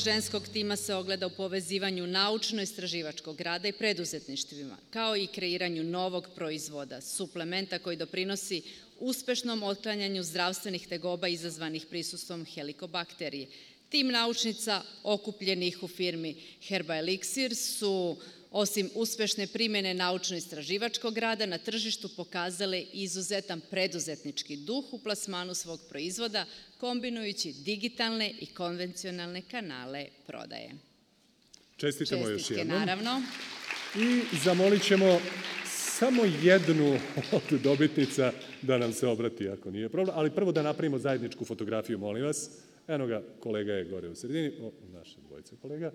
B: Ženskog tima se ogleda u povezivanju naučno-istraživačkog rada i preduzetništvima, kao i kreiranju novog proizvoda, suplementa koji doprinosi uspešnom otklanjanju zdravstvenih tegoba izazvanih prisustvom helikobakterije. Tim naučnica okupljenih u firmi Herba Elixir su osim uspešne primene naučno-istraživačkog rada na tržištu pokazale izuzetan preduzetnički duh u plasmanu svog proizvoda, kombinujući digitalne i konvencionalne kanale prodaje.
A: Čestitamo još jednom.
B: naravno.
A: I zamolit ćemo samo jednu od dobitnica da nam se obrati, ako nije problem, ali prvo da napravimo zajedničku fotografiju, molim vas. Eno ga, kolega je gore u sredini, o, naše dvojice kolega.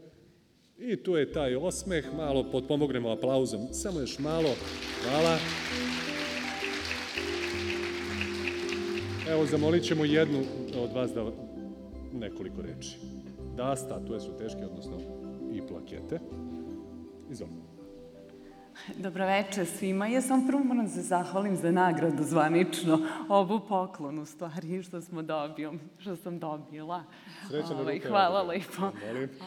A: I tu je taj osmeh, malo potpomognemo aplauzom, samo još malo, hvala. Evo, zamolit ćemo jednu od vas da nekoliko reči. Da, statue su teške, odnosno i plakete. Izvolite.
D: Dobroveče svima. Ja sam prvo moram da se zahvalim za nagradu zvanično, ovu poklonu u stvari što smo dobio, što sam dobila.
A: Srećan
D: ovaj. Hvala lepo.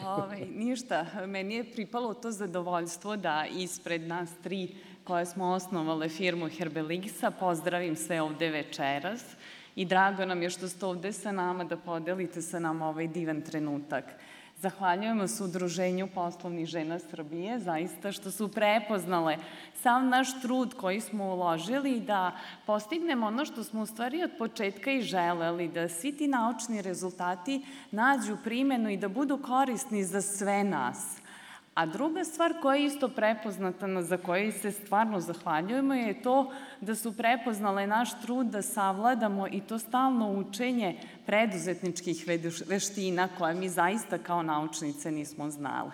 D: Ovaj, ništa, meni je pripalo to zadovoljstvo da ispred nas tri koje smo osnovale firmu Herbelixa pozdravim sve ovde večeras i drago nam je što ste ovde sa nama da podelite sa nama ovaj divan trenutak. Zahvaljujemo se Udruženju poslovnih žena Srbije, zaista što su prepoznale sam naš trud koji smo uložili da postignemo ono što smo u stvari od početka i želeli, da svi ti naučni rezultati nađu primenu i da budu korisni za sve nas. A druga stvar koja je isto prepoznata, za koje se stvarno zahvaljujemo, je to da su prepoznale naš trud da savladamo i to stalno učenje preduzetničkih veština koje mi zaista kao naučnice nismo znali.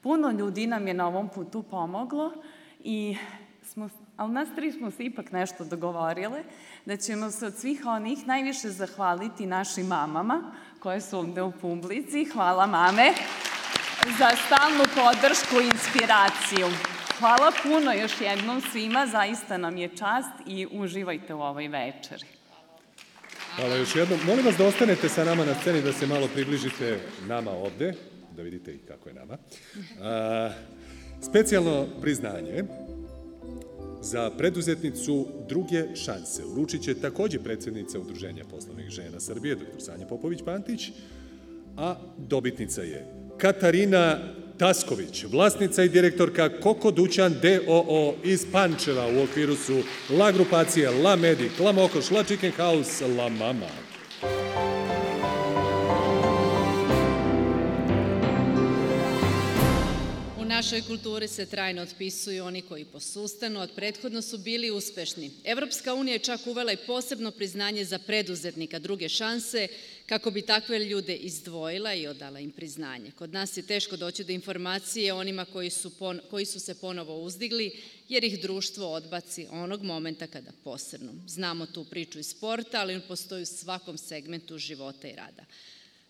D: Puno ljudi nam je na ovom putu pomoglo i smo, ali nas tri smo se ipak nešto dogovorile, da ćemo se od svih onih najviše zahvaliti našim mamama,
L: koje su ovde u publici. Hvala mame za stalnu podršku i inspiraciju. Hvala puno još jednom svima, zaista nam je čast i uživajte u ovoj večeri.
A: Hvala još jednom. Molim vas da ostanete sa nama na sceni, da se malo približite nama ovde, da vidite i kako je nama. A, specijalno priznanje za preduzetnicu druge šanse uručit će takođe predsednica Udruženja poslovnih žena Srbije, dr. Sanja Popović-Pantić, a dobitnica je Katarina Tasković, vlasnica i direktorka Koko Dućan DOO iz Pančeva u okviru su La grupacija, La Medic, La Mokoš, La Chicken House, La Mama.
B: Našoj kulturi se trajno otpisuju oni koji posustanu, od prethodno su bili uspešni. Evropska unija je čak uvela i posebno priznanje za preduzetnika druge šanse, kako bi takve ljude izdvojila i odala im priznanje. Kod nas je teško doći do informacije onima koji su, pon, koji su se ponovo uzdigli, jer ih društvo odbaci onog momenta kada posrnu. Znamo tu priču iz sporta, ali on postoji u svakom segmentu života i rada.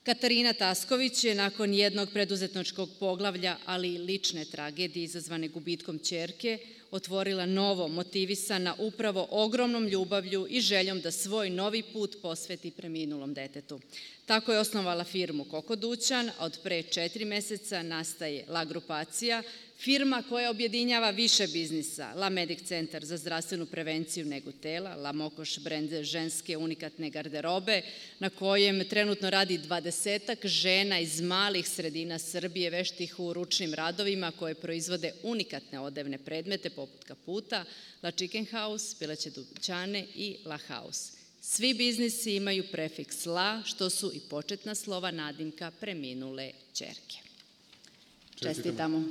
B: Katarina Tasković je nakon jednog preduzetnočkog poglavlja, ali i lične tragedije izazvane gubitkom čerke, otvorila novo, motivisana upravo ogromnom ljubavlju i željom da svoj novi put posveti preminulom detetu. Tako je osnovala firmu Koko Dućan, a od pre četiri meseca nastaje La Grupacija, Firma koja objedinjava više biznisa, La Medic Centar za zdravstvenu prevenciju negu tela, La Mokoš brend ženske unikatne garderobe, na kojem trenutno radi dvadesetak žena iz malih sredina Srbije veštih u ručnim radovima koje proizvode unikatne odevne predmete poput kaputa, La Chicken House, pileće dućane i La House. Svi biznisi imaju prefiks La, što su i početna slova nadimka preminule čerke. Čestitamo.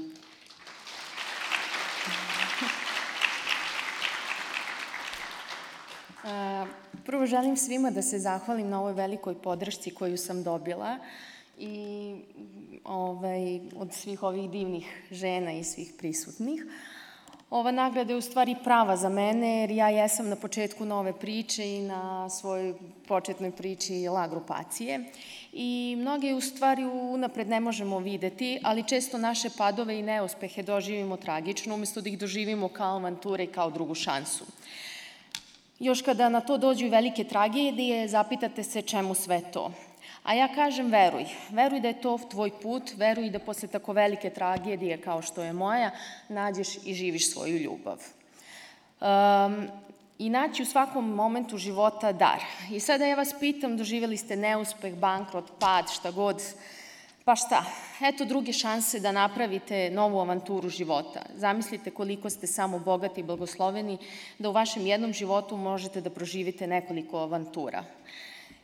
M: Prvo želim svima da se zahvalim na ovoj velikoj podršci koju sam dobila i ovaj, od svih ovih divnih žena i svih prisutnih. Ova nagrada je u stvari prava za mene jer ja jesam na početku nove priče i na svojoj početnoj priči la grupacije i mnoge u stvari unapred ne možemo videti, ali često naše padove i neuspehe doživimo tragično umesto da ih doživimo kao avanture i kao drugu šansu. Još kada na to dođu velike tragedije, zapitate se čemu sve to. A ja kažem veruj, veruj da je to tvoj put, veruj da posle tako velike tragedije kao što je moja, nađeš i živiš svoju ljubav. Um, I naći u svakom momentu života dar. I sada ja vas pitam, doživjeli ste neuspeh, bankrot, pad, šta god, Pa šta, eto druge šanse da napravite novu avanturu života. Zamislite koliko ste samo bogati i blagosloveni da u vašem jednom životu možete da proživite nekoliko avantura.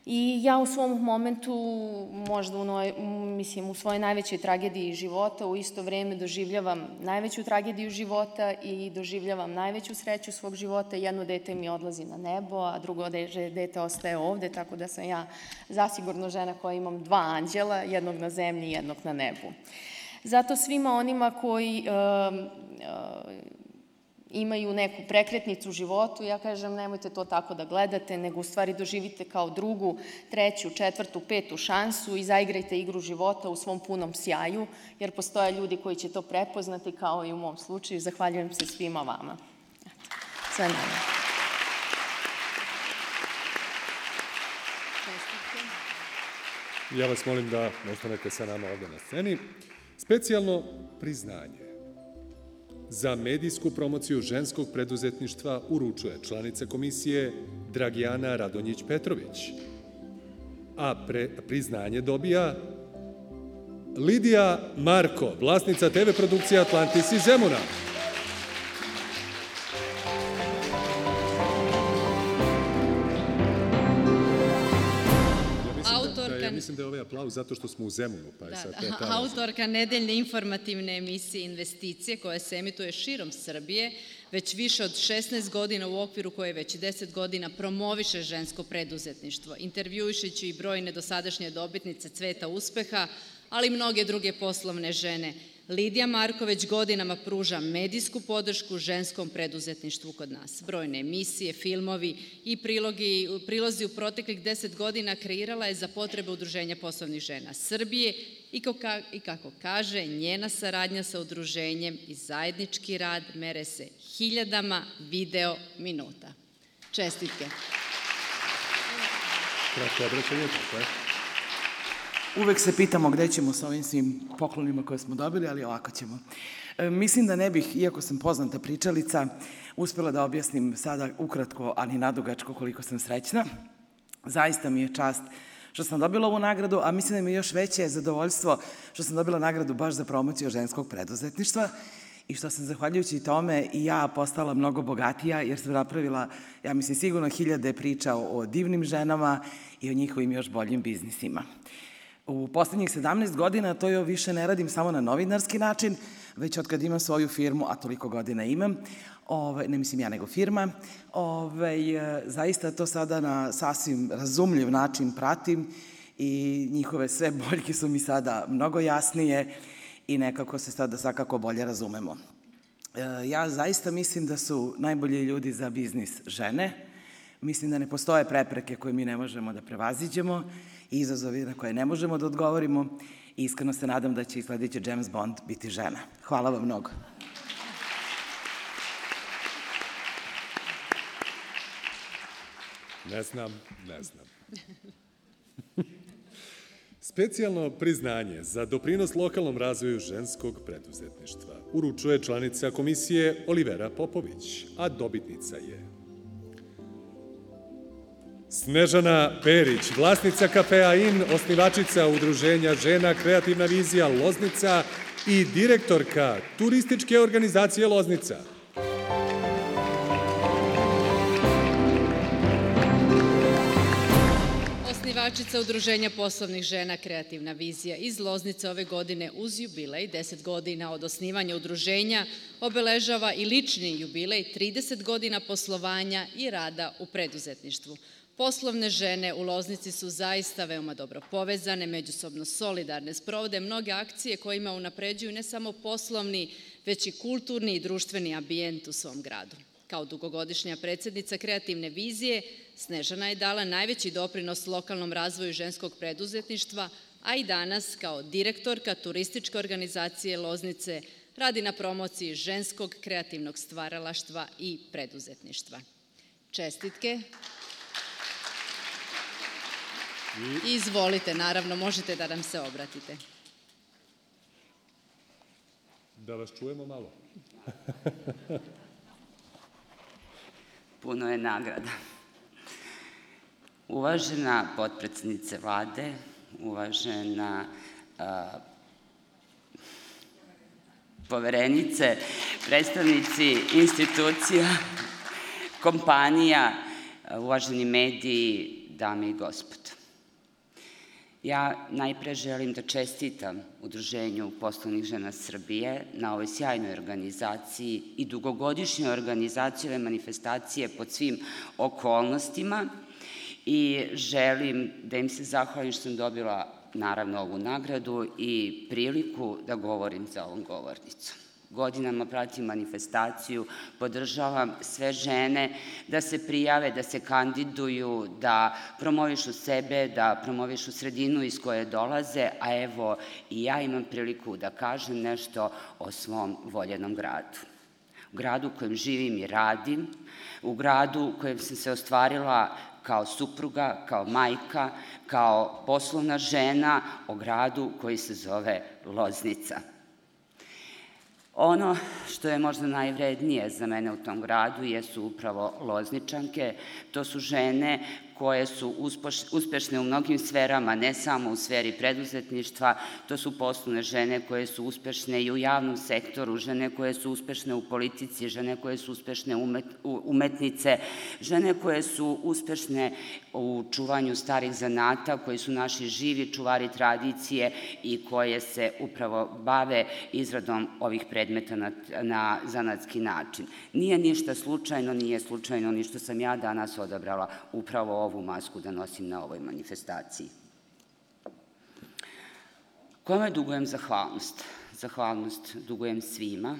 M: I ja u svom momentu, možda u, noj, mislim, u svojoj najvećoj tragediji života, u isto vreme doživljavam najveću tragediju života i doživljavam najveću sreću svog života. Jedno dete mi odlazi na nebo, a drugo dete ostaje ovde, tako da sam ja zasigurno žena koja imam dva anđela, jednog na zemlji i jednog na nebu. Zato svima onima koji uh, uh, imaju neku prekretnicu u životu, ja kažem nemojte to tako da gledate, nego u stvari doživite kao drugu, treću, četvrtu, petu šansu i zaigrajte igru života u svom punom sjaju, jer postoje ljudi koji će to prepoznati kao i u mom slučaju. Zahvaljujem se svima vama. Sve nama.
A: Ja vas molim da ostanete sa nama ovde na sceni. Specijalno priznanje za medijsku promociju ženskog preduzetništva uručuje članica komisije Dragijana Radonjić-Petrović. A pre, priznanje dobija Lidija Marko, vlasnica TV produkcija Atlantis iz Zemuna. Aplauz zato što smo u Zemunu, pa je da, sad
B: da. ta Autorka nedeljne informativne emisije Investicije koja se emituje širom Srbije već više od 16 godina u okviru koje već 10 godina promoviše žensko preduzetništvo, intervjuišeći i brojne dosadašnje dobitnice cveta uspeha, ali i mnoge druge poslovne žene. Lidija Marković godinama pruža medijsku podršku ženskom preduzetništvu kod nas. Brojne emisije, filmovi i prilogi, prilozi u proteklih deset godina kreirala je za potrebe Udruženja poslovnih žena Srbije i, i kako kaže, njena saradnja sa udruženjem i zajednički rad mere se hiljadama video minuta. Čestitke.
A: Kratko obraćanje, tako je.
N: Uvek se pitamo gde ćemo sa ovim svim poklonima koje smo dobili, ali ovako ćemo. E, mislim da ne bih, iako sam poznata pričalica, uspela da objasnim sada ukratko, ali nadugačko koliko sam srećna. Zaista mi je čast što sam dobila ovu nagradu, a mislim da mi je još veće zadovoljstvo što sam dobila nagradu baš za promociju ženskog preduzetništva i što sam zahvaljujući tome i ja postala mnogo bogatija jer sam napravila, ja mislim, sigurno hiljade priča o, o divnim ženama i o njihovim još boljim biznisima. U poslednjih 17 godina to jo više ne radim samo na novinarski način, već od kad imam svoju firmu, a toliko godina imam, ove, ne mislim ja nego firma, ove, zaista to sada na sasvim razumljiv način pratim i njihove sve boljke su mi sada mnogo jasnije i nekako se sada svakako bolje razumemo. E, ja zaista mislim da su najbolji ljudi za biznis žene. Mislim da ne postoje prepreke koje mi ne možemo da prevaziđemo i izazovi na koje ne možemo da odgovorimo. Iskreno se nadam da će i sledeći James Bond biti žena. Hvala vam mnogo.
A: Ne znam, ne znam. Specijalno priznanje za doprinos lokalnom razvoju ženskog preduzetništva uručuje članica komisije Olivera Popović, a dobitnica je Snežana Perić, vlasnica kafea IN, osnivačica Udruženja žena Kreativna vizija Loznica i direktorka turističke organizacije Loznica.
B: Osnivačica Udruženja poslovnih žena Kreativna vizija iz Loznice ove godine uz jubilej 10 godina od osnivanja udruženja obeležava i lični jubilej 30 godina poslovanja i rada u preduzetništvu. Poslovne žene u Loznici su zaista veoma dobro povezane, međusobno solidarne, sprovode mnoge akcije kojima unapređuju ne samo poslovni, već i kulturni i društveni ambijent u svom gradu. Kao dugogodišnja predsednica kreativne vizije, Snežana je dala najveći doprinos lokalnom razvoju ženskog preduzetništva, a i danas kao direktorka turističke organizacije Loznice radi na promociji ženskog kreativnog stvaralaštva i preduzetništva. Čestitke Izvolite, naravno, možete da nam se obratite.
A: Da vas čujemo malo.
O: Puno je nagrada. Uvažena potpredsednice vlade, uvažena a, poverenice, predstavnici institucija, kompanija, uvaženi mediji, dame i gospodo. Ja najpre želim da čestitam Udruženju poslovnih žena Srbije na ovoj sjajnoj organizaciji i dugogodišnjoj organizaciji ove manifestacije pod svim okolnostima i želim da im se zahvalim što sam dobila naravno ovu nagradu i priliku da govorim za ovom govornicom godinama pratim manifestaciju, podržavam sve žene da se prijave, da se kandiduju, da promovišu sebe, da promovišu sredinu iz koje dolaze, a evo i ja imam priliku da kažem nešto o svom voljenom gradu. U gradu u kojem živim i radim, u gradu u kojem sam se ostvarila kao supruga, kao majka, kao poslovna žena, o gradu koji se zove Loznica. Ono što je možda najvrednije za mene u tom gradu jesu upravo lozničanke. To su žene koje su uspešne u mnogim sferama, ne samo u sferi preduzetništva, to su poslovne žene koje su uspešne i u javnom sektoru, žene koje su uspešne u politici, žene koje su uspešne umetnice, žene koje su uspešne u čuvanju starih zanata, koji su naši živi čuvari tradicije i koje se upravo bave izradom ovih predmeta na, na zanatski način. Nije ništa slučajno, nije slučajno ni što sam ja danas odabrala upravo ovu masku da nosim na ovoj manifestaciji. Kome dugujem zahvalnost? Zahvalnost dugujem svima,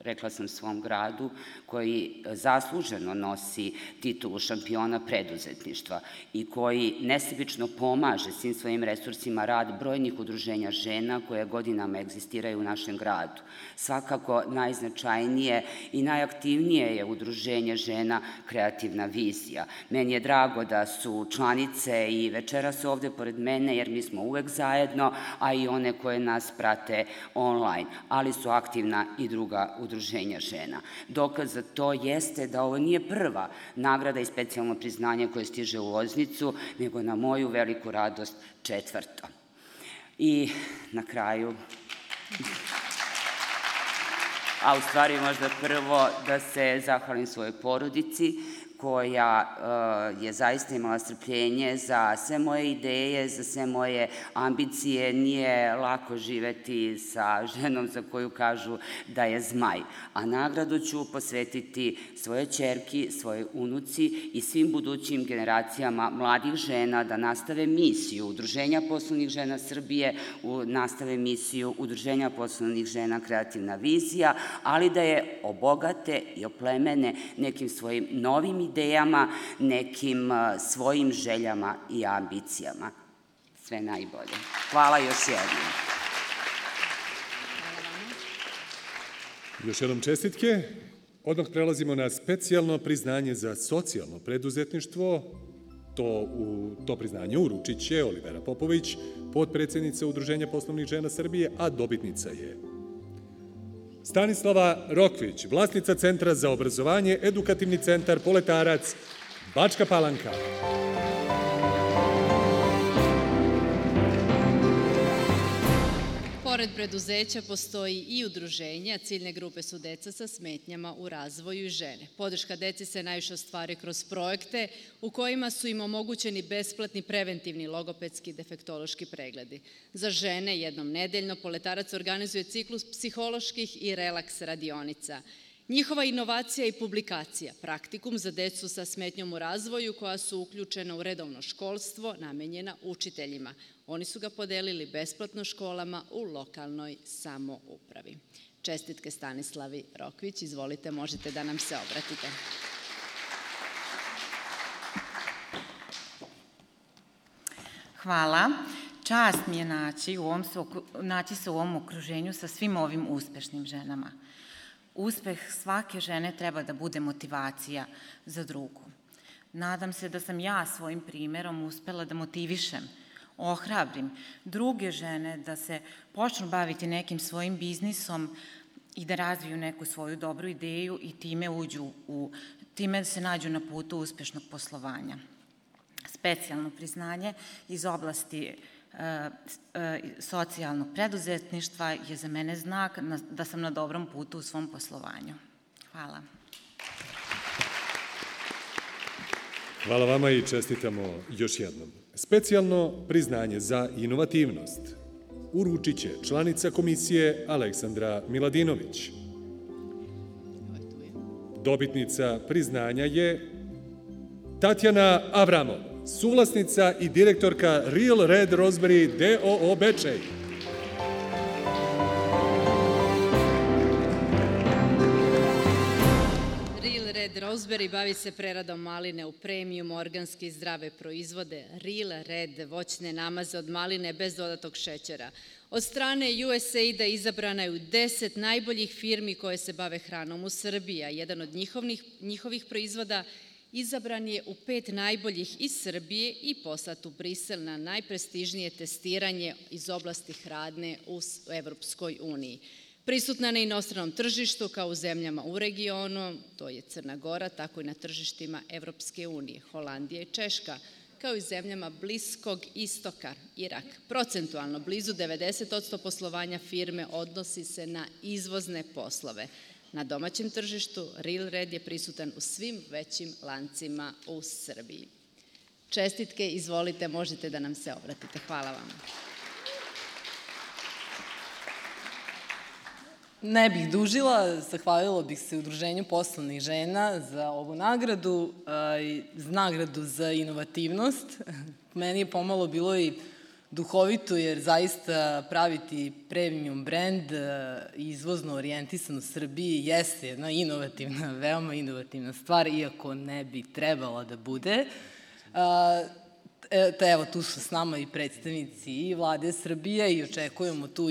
O: rekla sam svom gradu, koji zasluženo nosi titulu šampiona preduzetništva i koji nesebično pomaže svim svojim resursima rad brojnih udruženja žena koje godinama egzistiraju u našem gradu. Svakako najznačajnije i najaktivnije je udruženje žena Kreativna vizija. Meni je drago da su članice i večera su ovde pored mene jer mi smo uvek zajedno, a i one koje nas prate online, ali su aktivna i druga udruženja udruženja žena. Dokaz za to jeste da ovo nije prva nagrada i specijalno priznanje koje stiže u Loznicu, nego na moju veliku radost četvrto. I na kraju, a u stvari možda prvo da se zahvalim svojoj porodici, koja uh, je zaista imala strpljenje za sve moje ideje, za sve moje ambicije. Nije lako živeti sa ženom za koju kažu da je zmaj. A nagradu ću posvetiti svoje čerki, svoje unuci i svim budućim generacijama mladih žena da nastave misiju Udruženja poslovnih žena Srbije, u, nastave misiju Udruženja poslovnih žena Kreativna vizija, ali da je obogate i oplemene nekim svojim novim idejama, nekim svojim željama i ambicijama. Sve najbolje. Hvala još jednom.
A: Još jednom čestitke. Odmah prelazimo na specijalno priznanje za socijalno preduzetništvo. To, u, to priznanje uručit će Olivera Popović, podpredsednica Udruženja poslovnih žena Srbije, a dobitnica je Stanislava Rokvić, vlasnica Centra za obrazovanje, edukativni centar Poletarac, Bačka Palanka.
B: Pored preduzeća postoji i udruženja, ciljne grupe su deca sa smetnjama u razvoju i žene. Podrška deci se najviše ostvari kroz projekte u kojima su im omogućeni besplatni preventivni logopedski defektološki pregledi. Za žene jednom nedeljno Poletarac organizuje ciklus psiholoških i relaks radionica – Njihova inovacija i publikacija, praktikum za decu sa smetnjom u razvoju koja su uključena u redovno školstvo namenjena učiteljima. Oni su ga podelili besplatno školama u lokalnoj samoupravi. Čestitke Stanislavi Rokvić, izvolite, možete da nam se obratite.
P: Hvala. Čast mi je naći, u ovom, naći se u ovom okruženju sa svim ovim uspešnim ženama. Uspeh svake žene treba da bude motivacija za drugu. Nadam se da sam ja svojim primerom uspela da motivišem, ohrabrim druge žene da se počnu baviti nekim svojim biznisom i da razviju neku svoju dobru ideju i time uđu u, time se nađu na putu uspešnog poslovanja. Specijalno priznanje iz oblasti E, e, socijalnog preduzetništva je za mene znak da sam na dobrom putu u svom poslovanju. Hvala.
A: Hvala vama i čestitamo još jednom. Specijalno priznanje za inovativnost uručit će članica komisije Aleksandra Miladinović. Dobitnica priznanja je Tatjana Avramov suvlasnica i direktorka Real Red Roseberry DOO Bečej.
B: Roseberry bavi se preradom maline u premium, organske i zdrave proizvode. Real Red voćne namaze od maline bez dodatog šećera. Od strane USAID-a izabrana je u 10 najboljih firmi koje se bave hranom u Srbiji, a jedan od njihovih, njihovih proizvoda Izabran je u pet najboljih iz Srbije i poslat u Brisel na najprestižnije testiranje iz oblasti hradne u Evropskoj uniji. Prisutna na inostranom tržištu kao u zemljama u regionu, to je Crna Gora, tako i na tržištima Evropske unije, Holandija i Češka, kao i zemljama Bliskog istoka, Irak. Procentualno blizu 90% poslovanja firme odnosi se na izvozne poslove – Na domaćem tržištu Real Red je prisutan u svim većim lancima u Srbiji. Čestitke, izvolite, možete da nam se obratite. Hvala vam.
Q: Ne bih dužila, zahvalila bih se Udruženju poslovnih žena za ovu nagradu, nagradu za inovativnost. Meni je pomalo bilo i duhovito jer zaista praviti premium brand izvozno orijentisan u Srbiji jeste jedna inovativna, veoma inovativna stvar, iako ne bi trebala da bude. E, evo, tu su s nama i predstavnici i vlade Srbije i očekujemo tu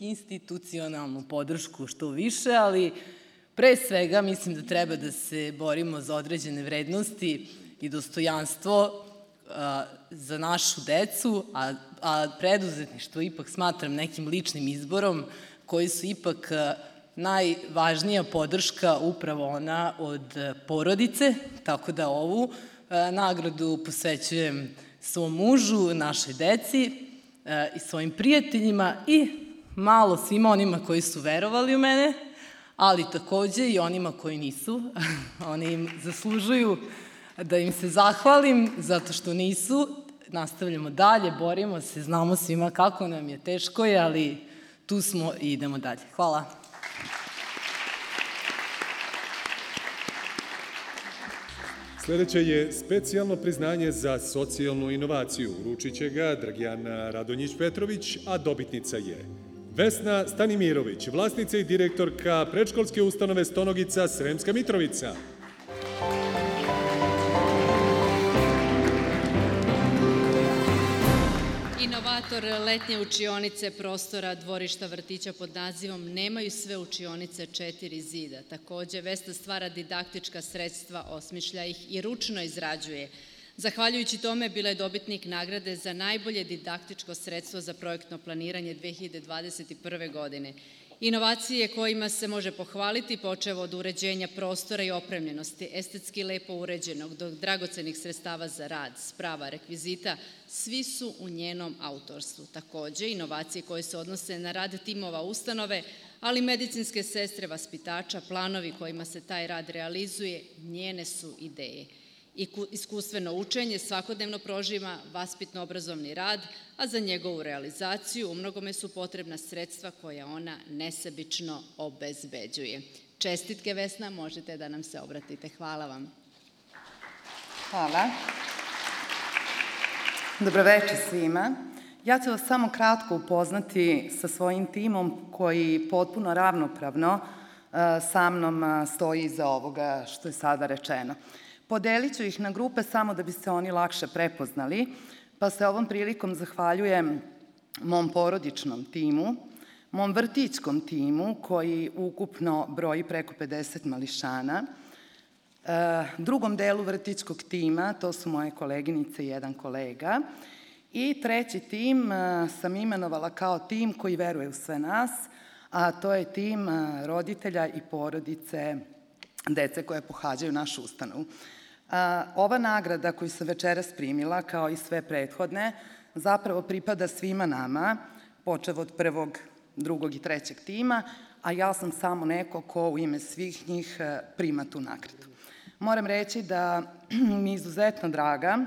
Q: institucionalnu podršku što više, ali pre svega mislim da treba da se borimo za određene vrednosti i dostojanstvo a, za našu decu, a, a preduzetništvo ipak smatram nekim ličnim izborom koji su ipak a, najvažnija podrška upravo ona od porodice, tako da ovu E, nagradu posvećujem svom mužu, našoj deci e, i svojim prijateljima i malo svima onima koji su verovali u mene, ali takođe i onima koji nisu. Oni im zaslužuju da im se zahvalim zato što nisu. Nastavljamo dalje, borimo se, znamo svima kako nam je teško ali tu smo i idemo dalje. Hvala.
A: Sledeće je specijalno priznanje za socijalnu inovaciju. Uručit će ga Dragijana Radonjić-Petrović, a dobitnica je Vesna Stanimirović, vlasnica i direktorka predškolske ustanove Stonogica Sremska Mitrovica.
B: Inovator letnje učionice prostora dvorišta vrtića pod nazivom Nemaju sve učionice četiri zida. Takođe, Vesta stvara didaktička sredstva, osmišlja ih i ručno izrađuje. Zahvaljujući tome, bila je dobitnik nagrade za najbolje didaktičko sredstvo za projektno planiranje 2021. godine. Inovacije kojima se može pohvaliti počevo od uređenja prostora i opremljenosti, estetski lepo uređenog, do dragocenih sredstava za rad, sprava, rekvizita, svi su u njenom autorstvu. Takođe, inovacije koje se odnose na rad timova ustanove, ali medicinske sestre, vaspitača, planovi kojima se taj rad realizuje, njene su ideje iskustveno učenje svakodnevno proživa vaspitno-obrazovni rad, a za njegovu realizaciju umnogome su potrebna sredstva koja ona nesebično obezbeđuje. Čestitke Vesna, možete da nam se obratite. Hvala vam.
I: Hvala. Dobroveče svima. Ja ću vas samo kratko upoznati sa svojim timom koji potpuno ravnopravno e, sa mnom e, stoji iza ovoga što je sada rečeno. Podelit ću ih na grupe samo da bi se oni lakše prepoznali, pa se ovom prilikom zahvaljujem mom porodičnom timu, mom vrtićkom timu koji ukupno broji preko 50 mališana, e, drugom delu vrtićkog tima, to su moje koleginice i jedan kolega, i treći tim e, sam imenovala kao tim koji veruje u sve nas, a to je tim e, roditelja i porodice dece koje pohađaju našu ustanovu. Ova nagrada koju sam večeras primila, kao i sve prethodne, zapravo pripada svima nama, počev od prvog, drugog i trećeg tima, a ja sam samo neko ko u ime svih njih e, prima tu nagradu. Moram reći da mi je izuzetno draga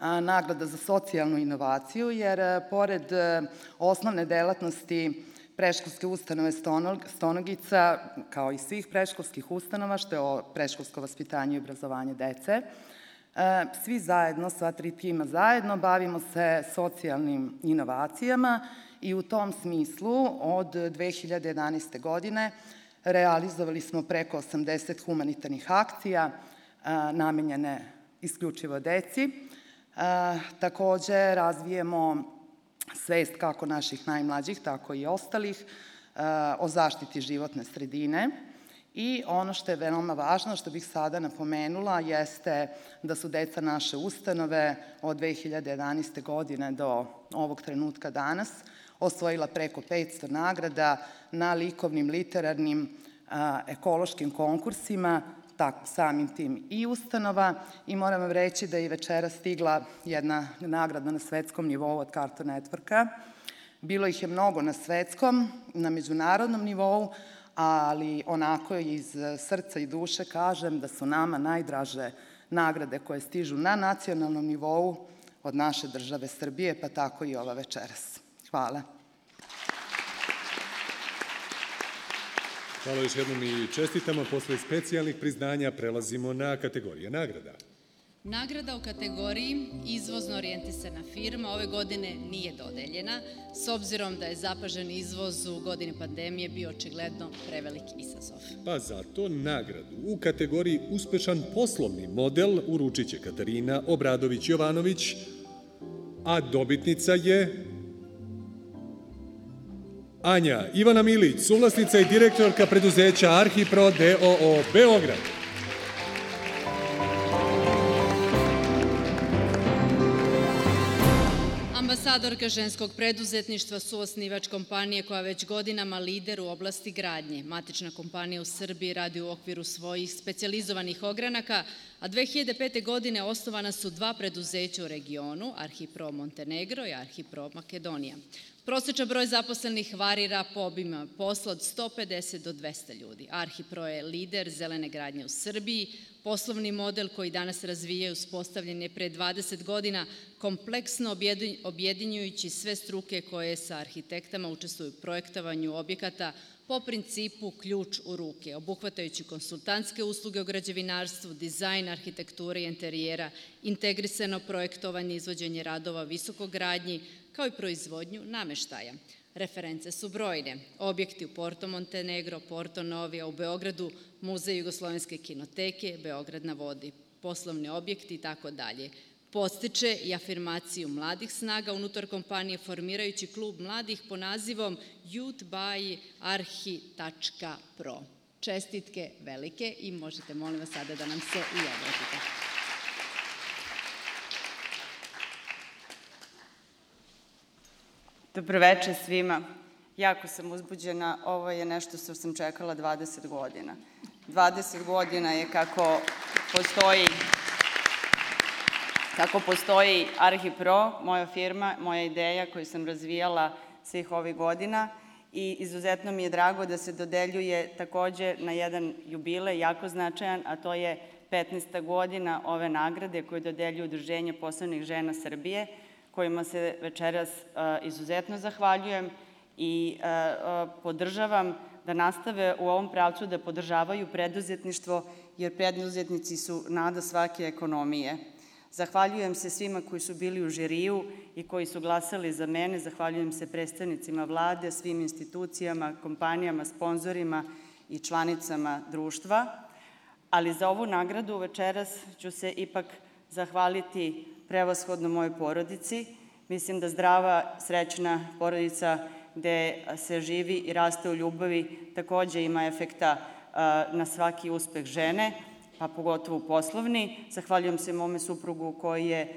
I: nagrada za socijalnu inovaciju, jer e, pored e, osnovne delatnosti preškolske ustanove Stonogica, kao i svih preškolskih ustanova, što je preškolsko vaspitanje i obrazovanje dece. E, svi zajedno, sva tri tima zajedno, bavimo se socijalnim inovacijama i u tom smislu od 2011. godine realizovali smo preko 80 humanitarnih akcija e, namenjene isključivo deci. E, takođe razvijemo svest kako naših najmlađih, tako i ostalih, e, o zaštiti životne sredine. I ono što je veoma važno, što bih sada napomenula, jeste da su deca naše ustanove od 2011. godine do ovog trenutka danas osvojila preko 500 nagrada na likovnim, literarnim, ekološkim konkursima, tako, samim tim i ustanova i moram vam reći da je večera stigla jedna nagrada na svetskom nivou od Cartoon Networka. Bilo ih je mnogo na svetskom, na međunarodnom nivou, ali onako iz srca i duše kažem da su nama najdraže nagrade koje stižu na nacionalnom nivou od naše države Srbije, pa tako i ova večeras. Hvala.
A: Hvala još jednom i čestitama. Posle specijalnih priznanja prelazimo na kategorije nagrada.
B: Nagrada u kategoriji izvozno orijentisana firma ove godine nije dodeljena, s obzirom da je zapažen izvoz u godini pandemije bio očigledno prevelik izazov.
A: Pa zato nagradu u kategoriji uspešan poslovni model uručit će Katarina Obradović-Jovanović, a dobitnica je Anja Ivana Milić, suvlasnica i direktorka preduzeća Arhipro DOO Beograd.
B: Ambasadorka ženskog preduzetništva su osnivač kompanije koja već godinama lider u oblasti gradnje. Matična kompanija u Srbiji radi u okviru svojih specializovanih ogranaka, a 2005. godine osnovana su dva preduzeća u regionu, Arhipro Montenegro i Arhipro Makedonija. Prosečan broj zaposlenih varira po obima posla od 150 do 200 ljudi. Arhipro je lider zelene gradnje u Srbiji, Poslovni model koji danas razvije uspostavljen je pre 20 godina kompleksno objedinjujući sve struke koje sa arhitektama učestvuju u projektovanju objekata po principu ključ u ruke, obuhvatajući konsultantske usluge o građevinarstvu, dizajn, arhitekture i interijera, integrisano projektovanje i izvođenje radova visokogradnji, kao i proizvodnju nameštaja. Reference su brojne. Objekti u Porto Montenegro, Porto Novija, u Beogradu, Muzej Jugoslovenske kinoteke, Beograd na vodi, poslovni objekti i tako dalje. Postiče i afirmaciju mladih snaga unutar kompanije formirajući klub mladih po nazivom Youth by. Čestitke velike i možete molim vas sada da nam se i obratite.
R: Dobroveče svima. Jako sam uzbuđena. Ovo je nešto što sam čekala 20 godina. 20 godina je kako postoji kako postoji Arhipro, moja firma, moja ideja koju sam razvijala svih ovih godina i izuzetno mi je drago da se dodeljuje takođe na jedan jubile jako značajan, a to je 15. godina ove nagrade koje dodeljuju Udruženje poslovnih žena Srbije, kojima se večeras izuzetno zahvaljujem i podržavam da nastave u ovom pravcu da podržavaju preduzetništvo, jer preduzetnici su nada svake ekonomije. Zahvaljujem se svima koji su bili u žiriju i koji su glasali za mene. Zahvaljujem se predstavnicima vlade, svim institucijama, kompanijama, sponzorima i članicama društva. Ali za ovu nagradu večeras ću se ipak zahvaliti prevashodno mojoj porodici. Mislim da zdrava, srećna porodica gde se živi i raste u ljubavi takođe ima efekta na svaki uspeh žene, pa pogotovo poslovni. Zahvaljujem se mome suprugu koji je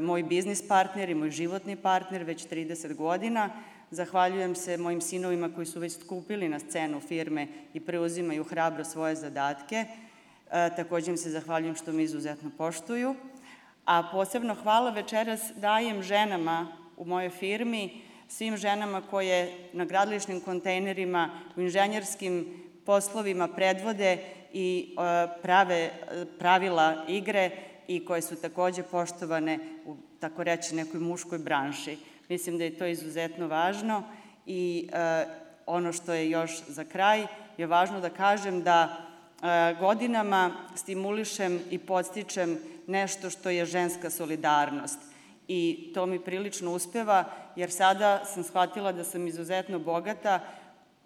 R: moj biznis partner i moj životni partner već 30 godina. Zahvaljujem se mojim sinovima koji su već skupili na scenu firme i preuzimaju hrabro svoje zadatke. Takođe im se zahvaljujem što me izuzetno poštuju. A posebno hvala večeras dajem ženama u mojoj firmi, svim ženama koje na gradilišnim kontejnerima, u inženjerskim poslovima predvode i e, prave pravila igre i koje su takođe poštovane u, tako reći, nekoj muškoj branši. Mislim da je to izuzetno važno i e, ono što je još za kraj je važno da kažem da e, godinama stimulišem i podstičem nešto što je ženska solidarnost. I to mi prilično uspeva, jer sada sam shvatila da sam izuzetno bogata,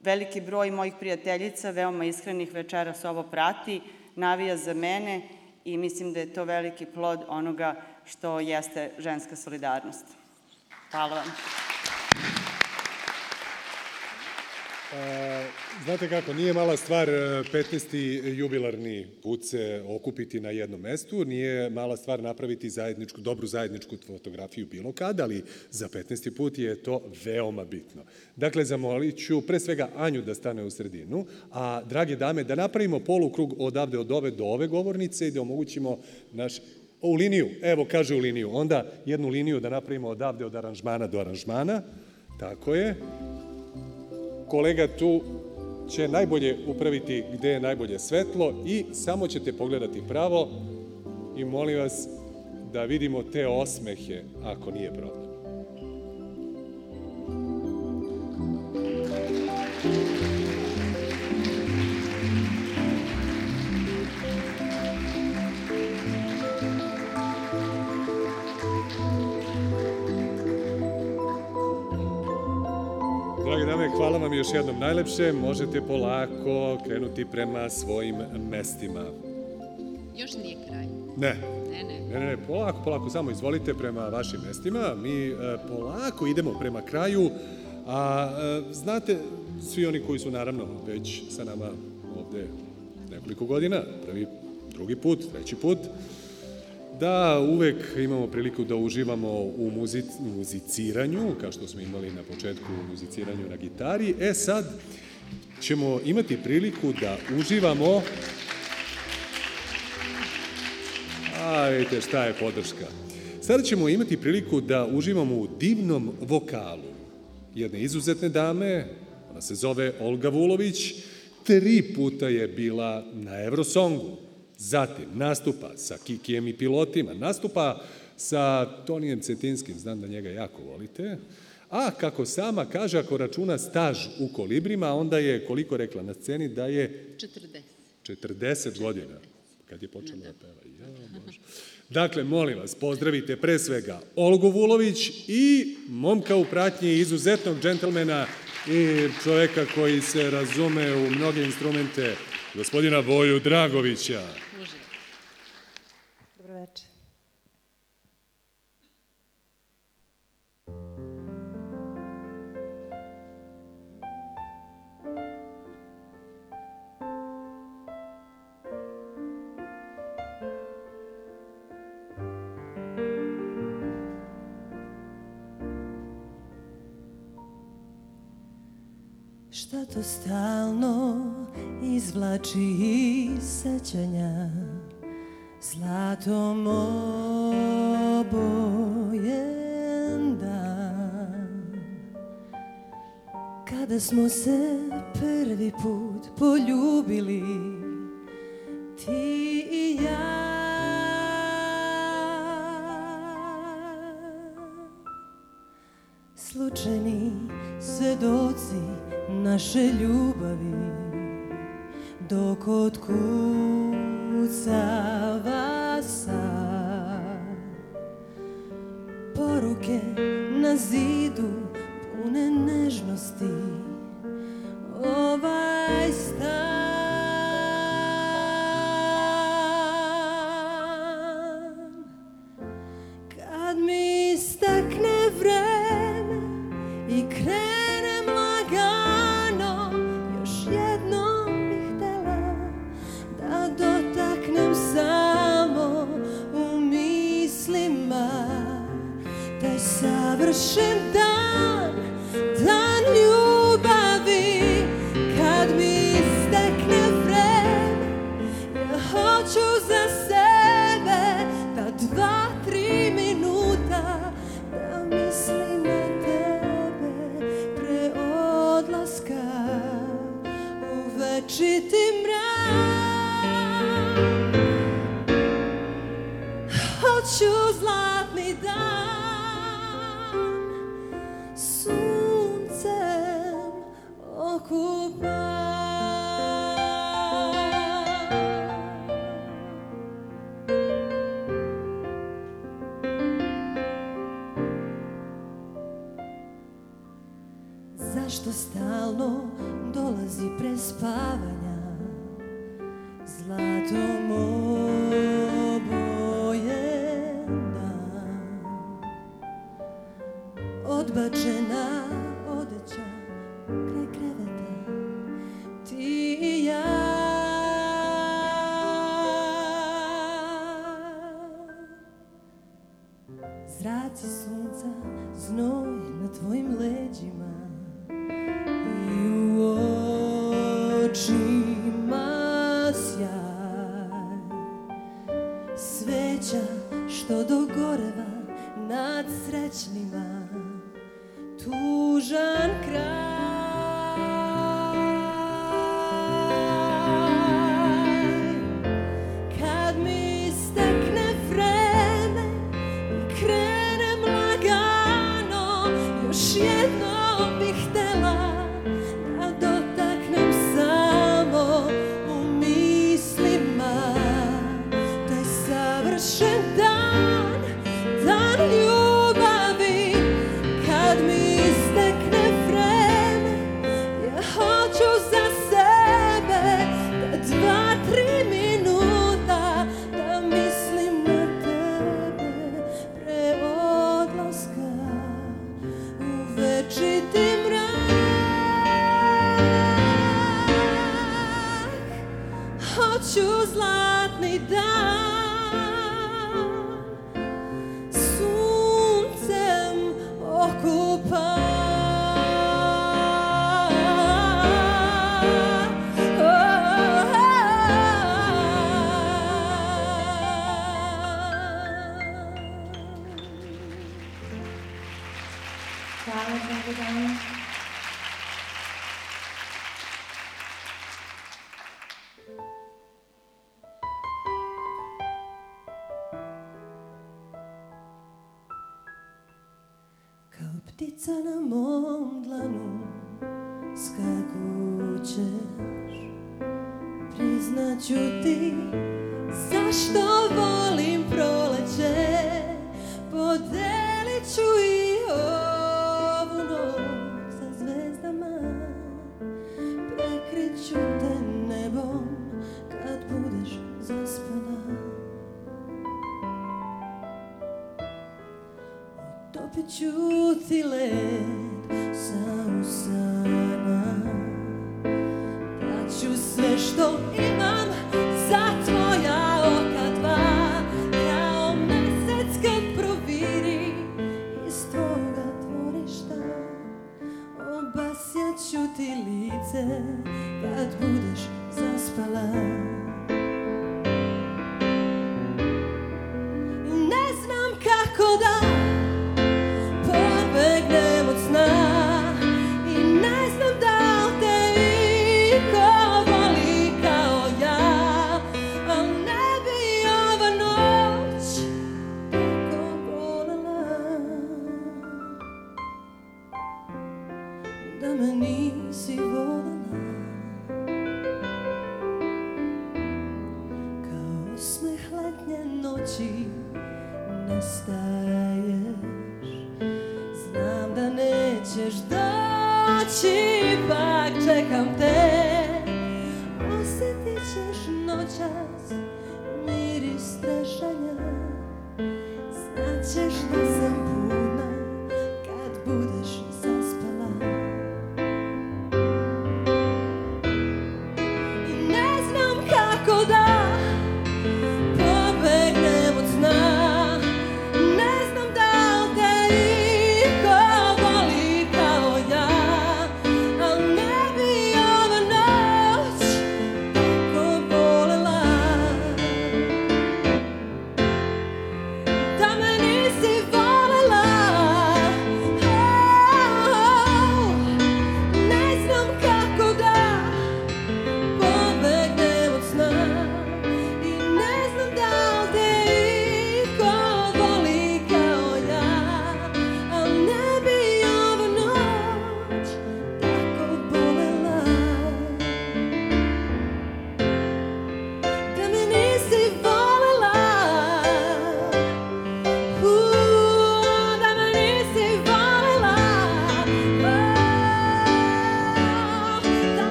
R: veliki broj mojih prijateljica, veoma iskrenih večeras ovo prati, navija za mene i mislim da je to veliki plod onoga što jeste ženska solidarnost. Hvala vam.
A: Znate kako, nije mala stvar 15. E, jubilarni put se okupiti na jednom mestu, nije mala stvar napraviti zajedničku, dobru zajedničku fotografiju bilo kad, ali za 15. put je to veoma bitno. Dakle, zamolit ću pre svega Anju da stane u sredinu, a drage dame, da napravimo polukrug odavde od ove do ove govornice i da omogućimo naš u liniju, evo kaže u liniju, onda jednu liniju da napravimo odavde od aranžmana do aranžmana, tako je, kolega tu će najbolje upraviti gde je najbolje svetlo i samo ćete pogledati pravo i molim vas da vidimo te osmehe ako nije problem. Hvala vam još jednom najlepše. Možete polako krenuti prema svojim mestima.
B: Još nije kraj.
A: Ne.
B: Ne, ne.
A: Ne, ne, ne, polako, polako, samo izvolite prema vašim mestima. Mi e, polako idemo prema kraju, a e, znate, svi oni koji su naravno već sa nama ovde nekoliko godina, prvi, drugi put, treći put, da uvek imamo priliku da uživamo u muzic, muziciranju, kao što smo imali na početku u muziciranju na gitari. E sad ćemo imati priliku da uživamo A, vidite šta je podrška. Sada ćemo imati priliku da uživamo u divnom vokalu jedne izuzetne dame, ona se zove Olga Vulović, tri puta je bila na Eurosongu, zatim nastupa sa Kikijem i pilotima, nastupa sa Tonijem Cetinskim, znam da njega jako volite, a kako sama kaže, ako računa staž u kolibrima, onda je, koliko rekla na sceni, da je
B: 40.
A: 40 godina kad je počela da peva. Ja, Bože. Dakle, molim vas, pozdravite pre svega Olgu Vulović i momka u pratnji izuzetnog džentelmena i čoveka koji se razume u mnoge instrumente, gospodina Voju Dragovića.
S: Šta to stalno izvlači iz sećanja. Zlatom obojen dan. Kada smo se prvi put poljubili Ti i ja. Slučajni svedoci naše ljubavi Dok od kucava sad Poruke na zidu pune nežnosti Ovaj stan Jude.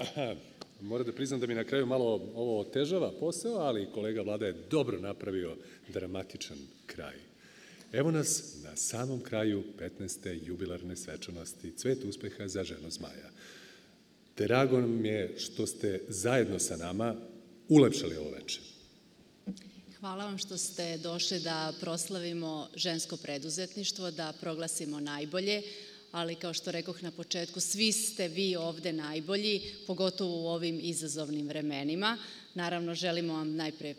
A: Moram da priznam da mi na kraju malo ovo otežava posao, ali kolega Vlada je dobro napravio dramatičan kraj. Evo nas na samom kraju 15. jubilarne svečanosti Cvet uspeha za ženu zmaja. Drago nam je što ste zajedno sa nama ulepšali ovo večer.
B: Hvala vam što ste došli da proslavimo žensko preduzetništvo, da proglasimo najbolje, ali kao što rekoh na početku, svi ste vi ovde najbolji, pogotovo u ovim izazovnim vremenima. Naravno, želimo vam najpre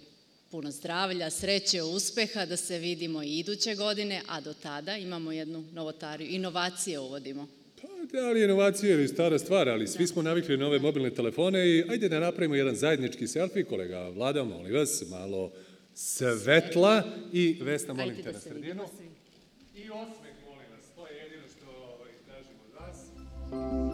B: puno zdravlja, sreće, uspeha, da se vidimo i iduće godine, a do tada imamo jednu novotariju, inovacije uvodimo.
A: Pa da li inovacije ili stara stvar, ali svi smo navikli na ove mobilne telefone i ajde da napravimo jedan zajednički selfie, kolega Vlada, molim vas, malo svetla i Vesna, molim te na sredinu. I osam. Thank you.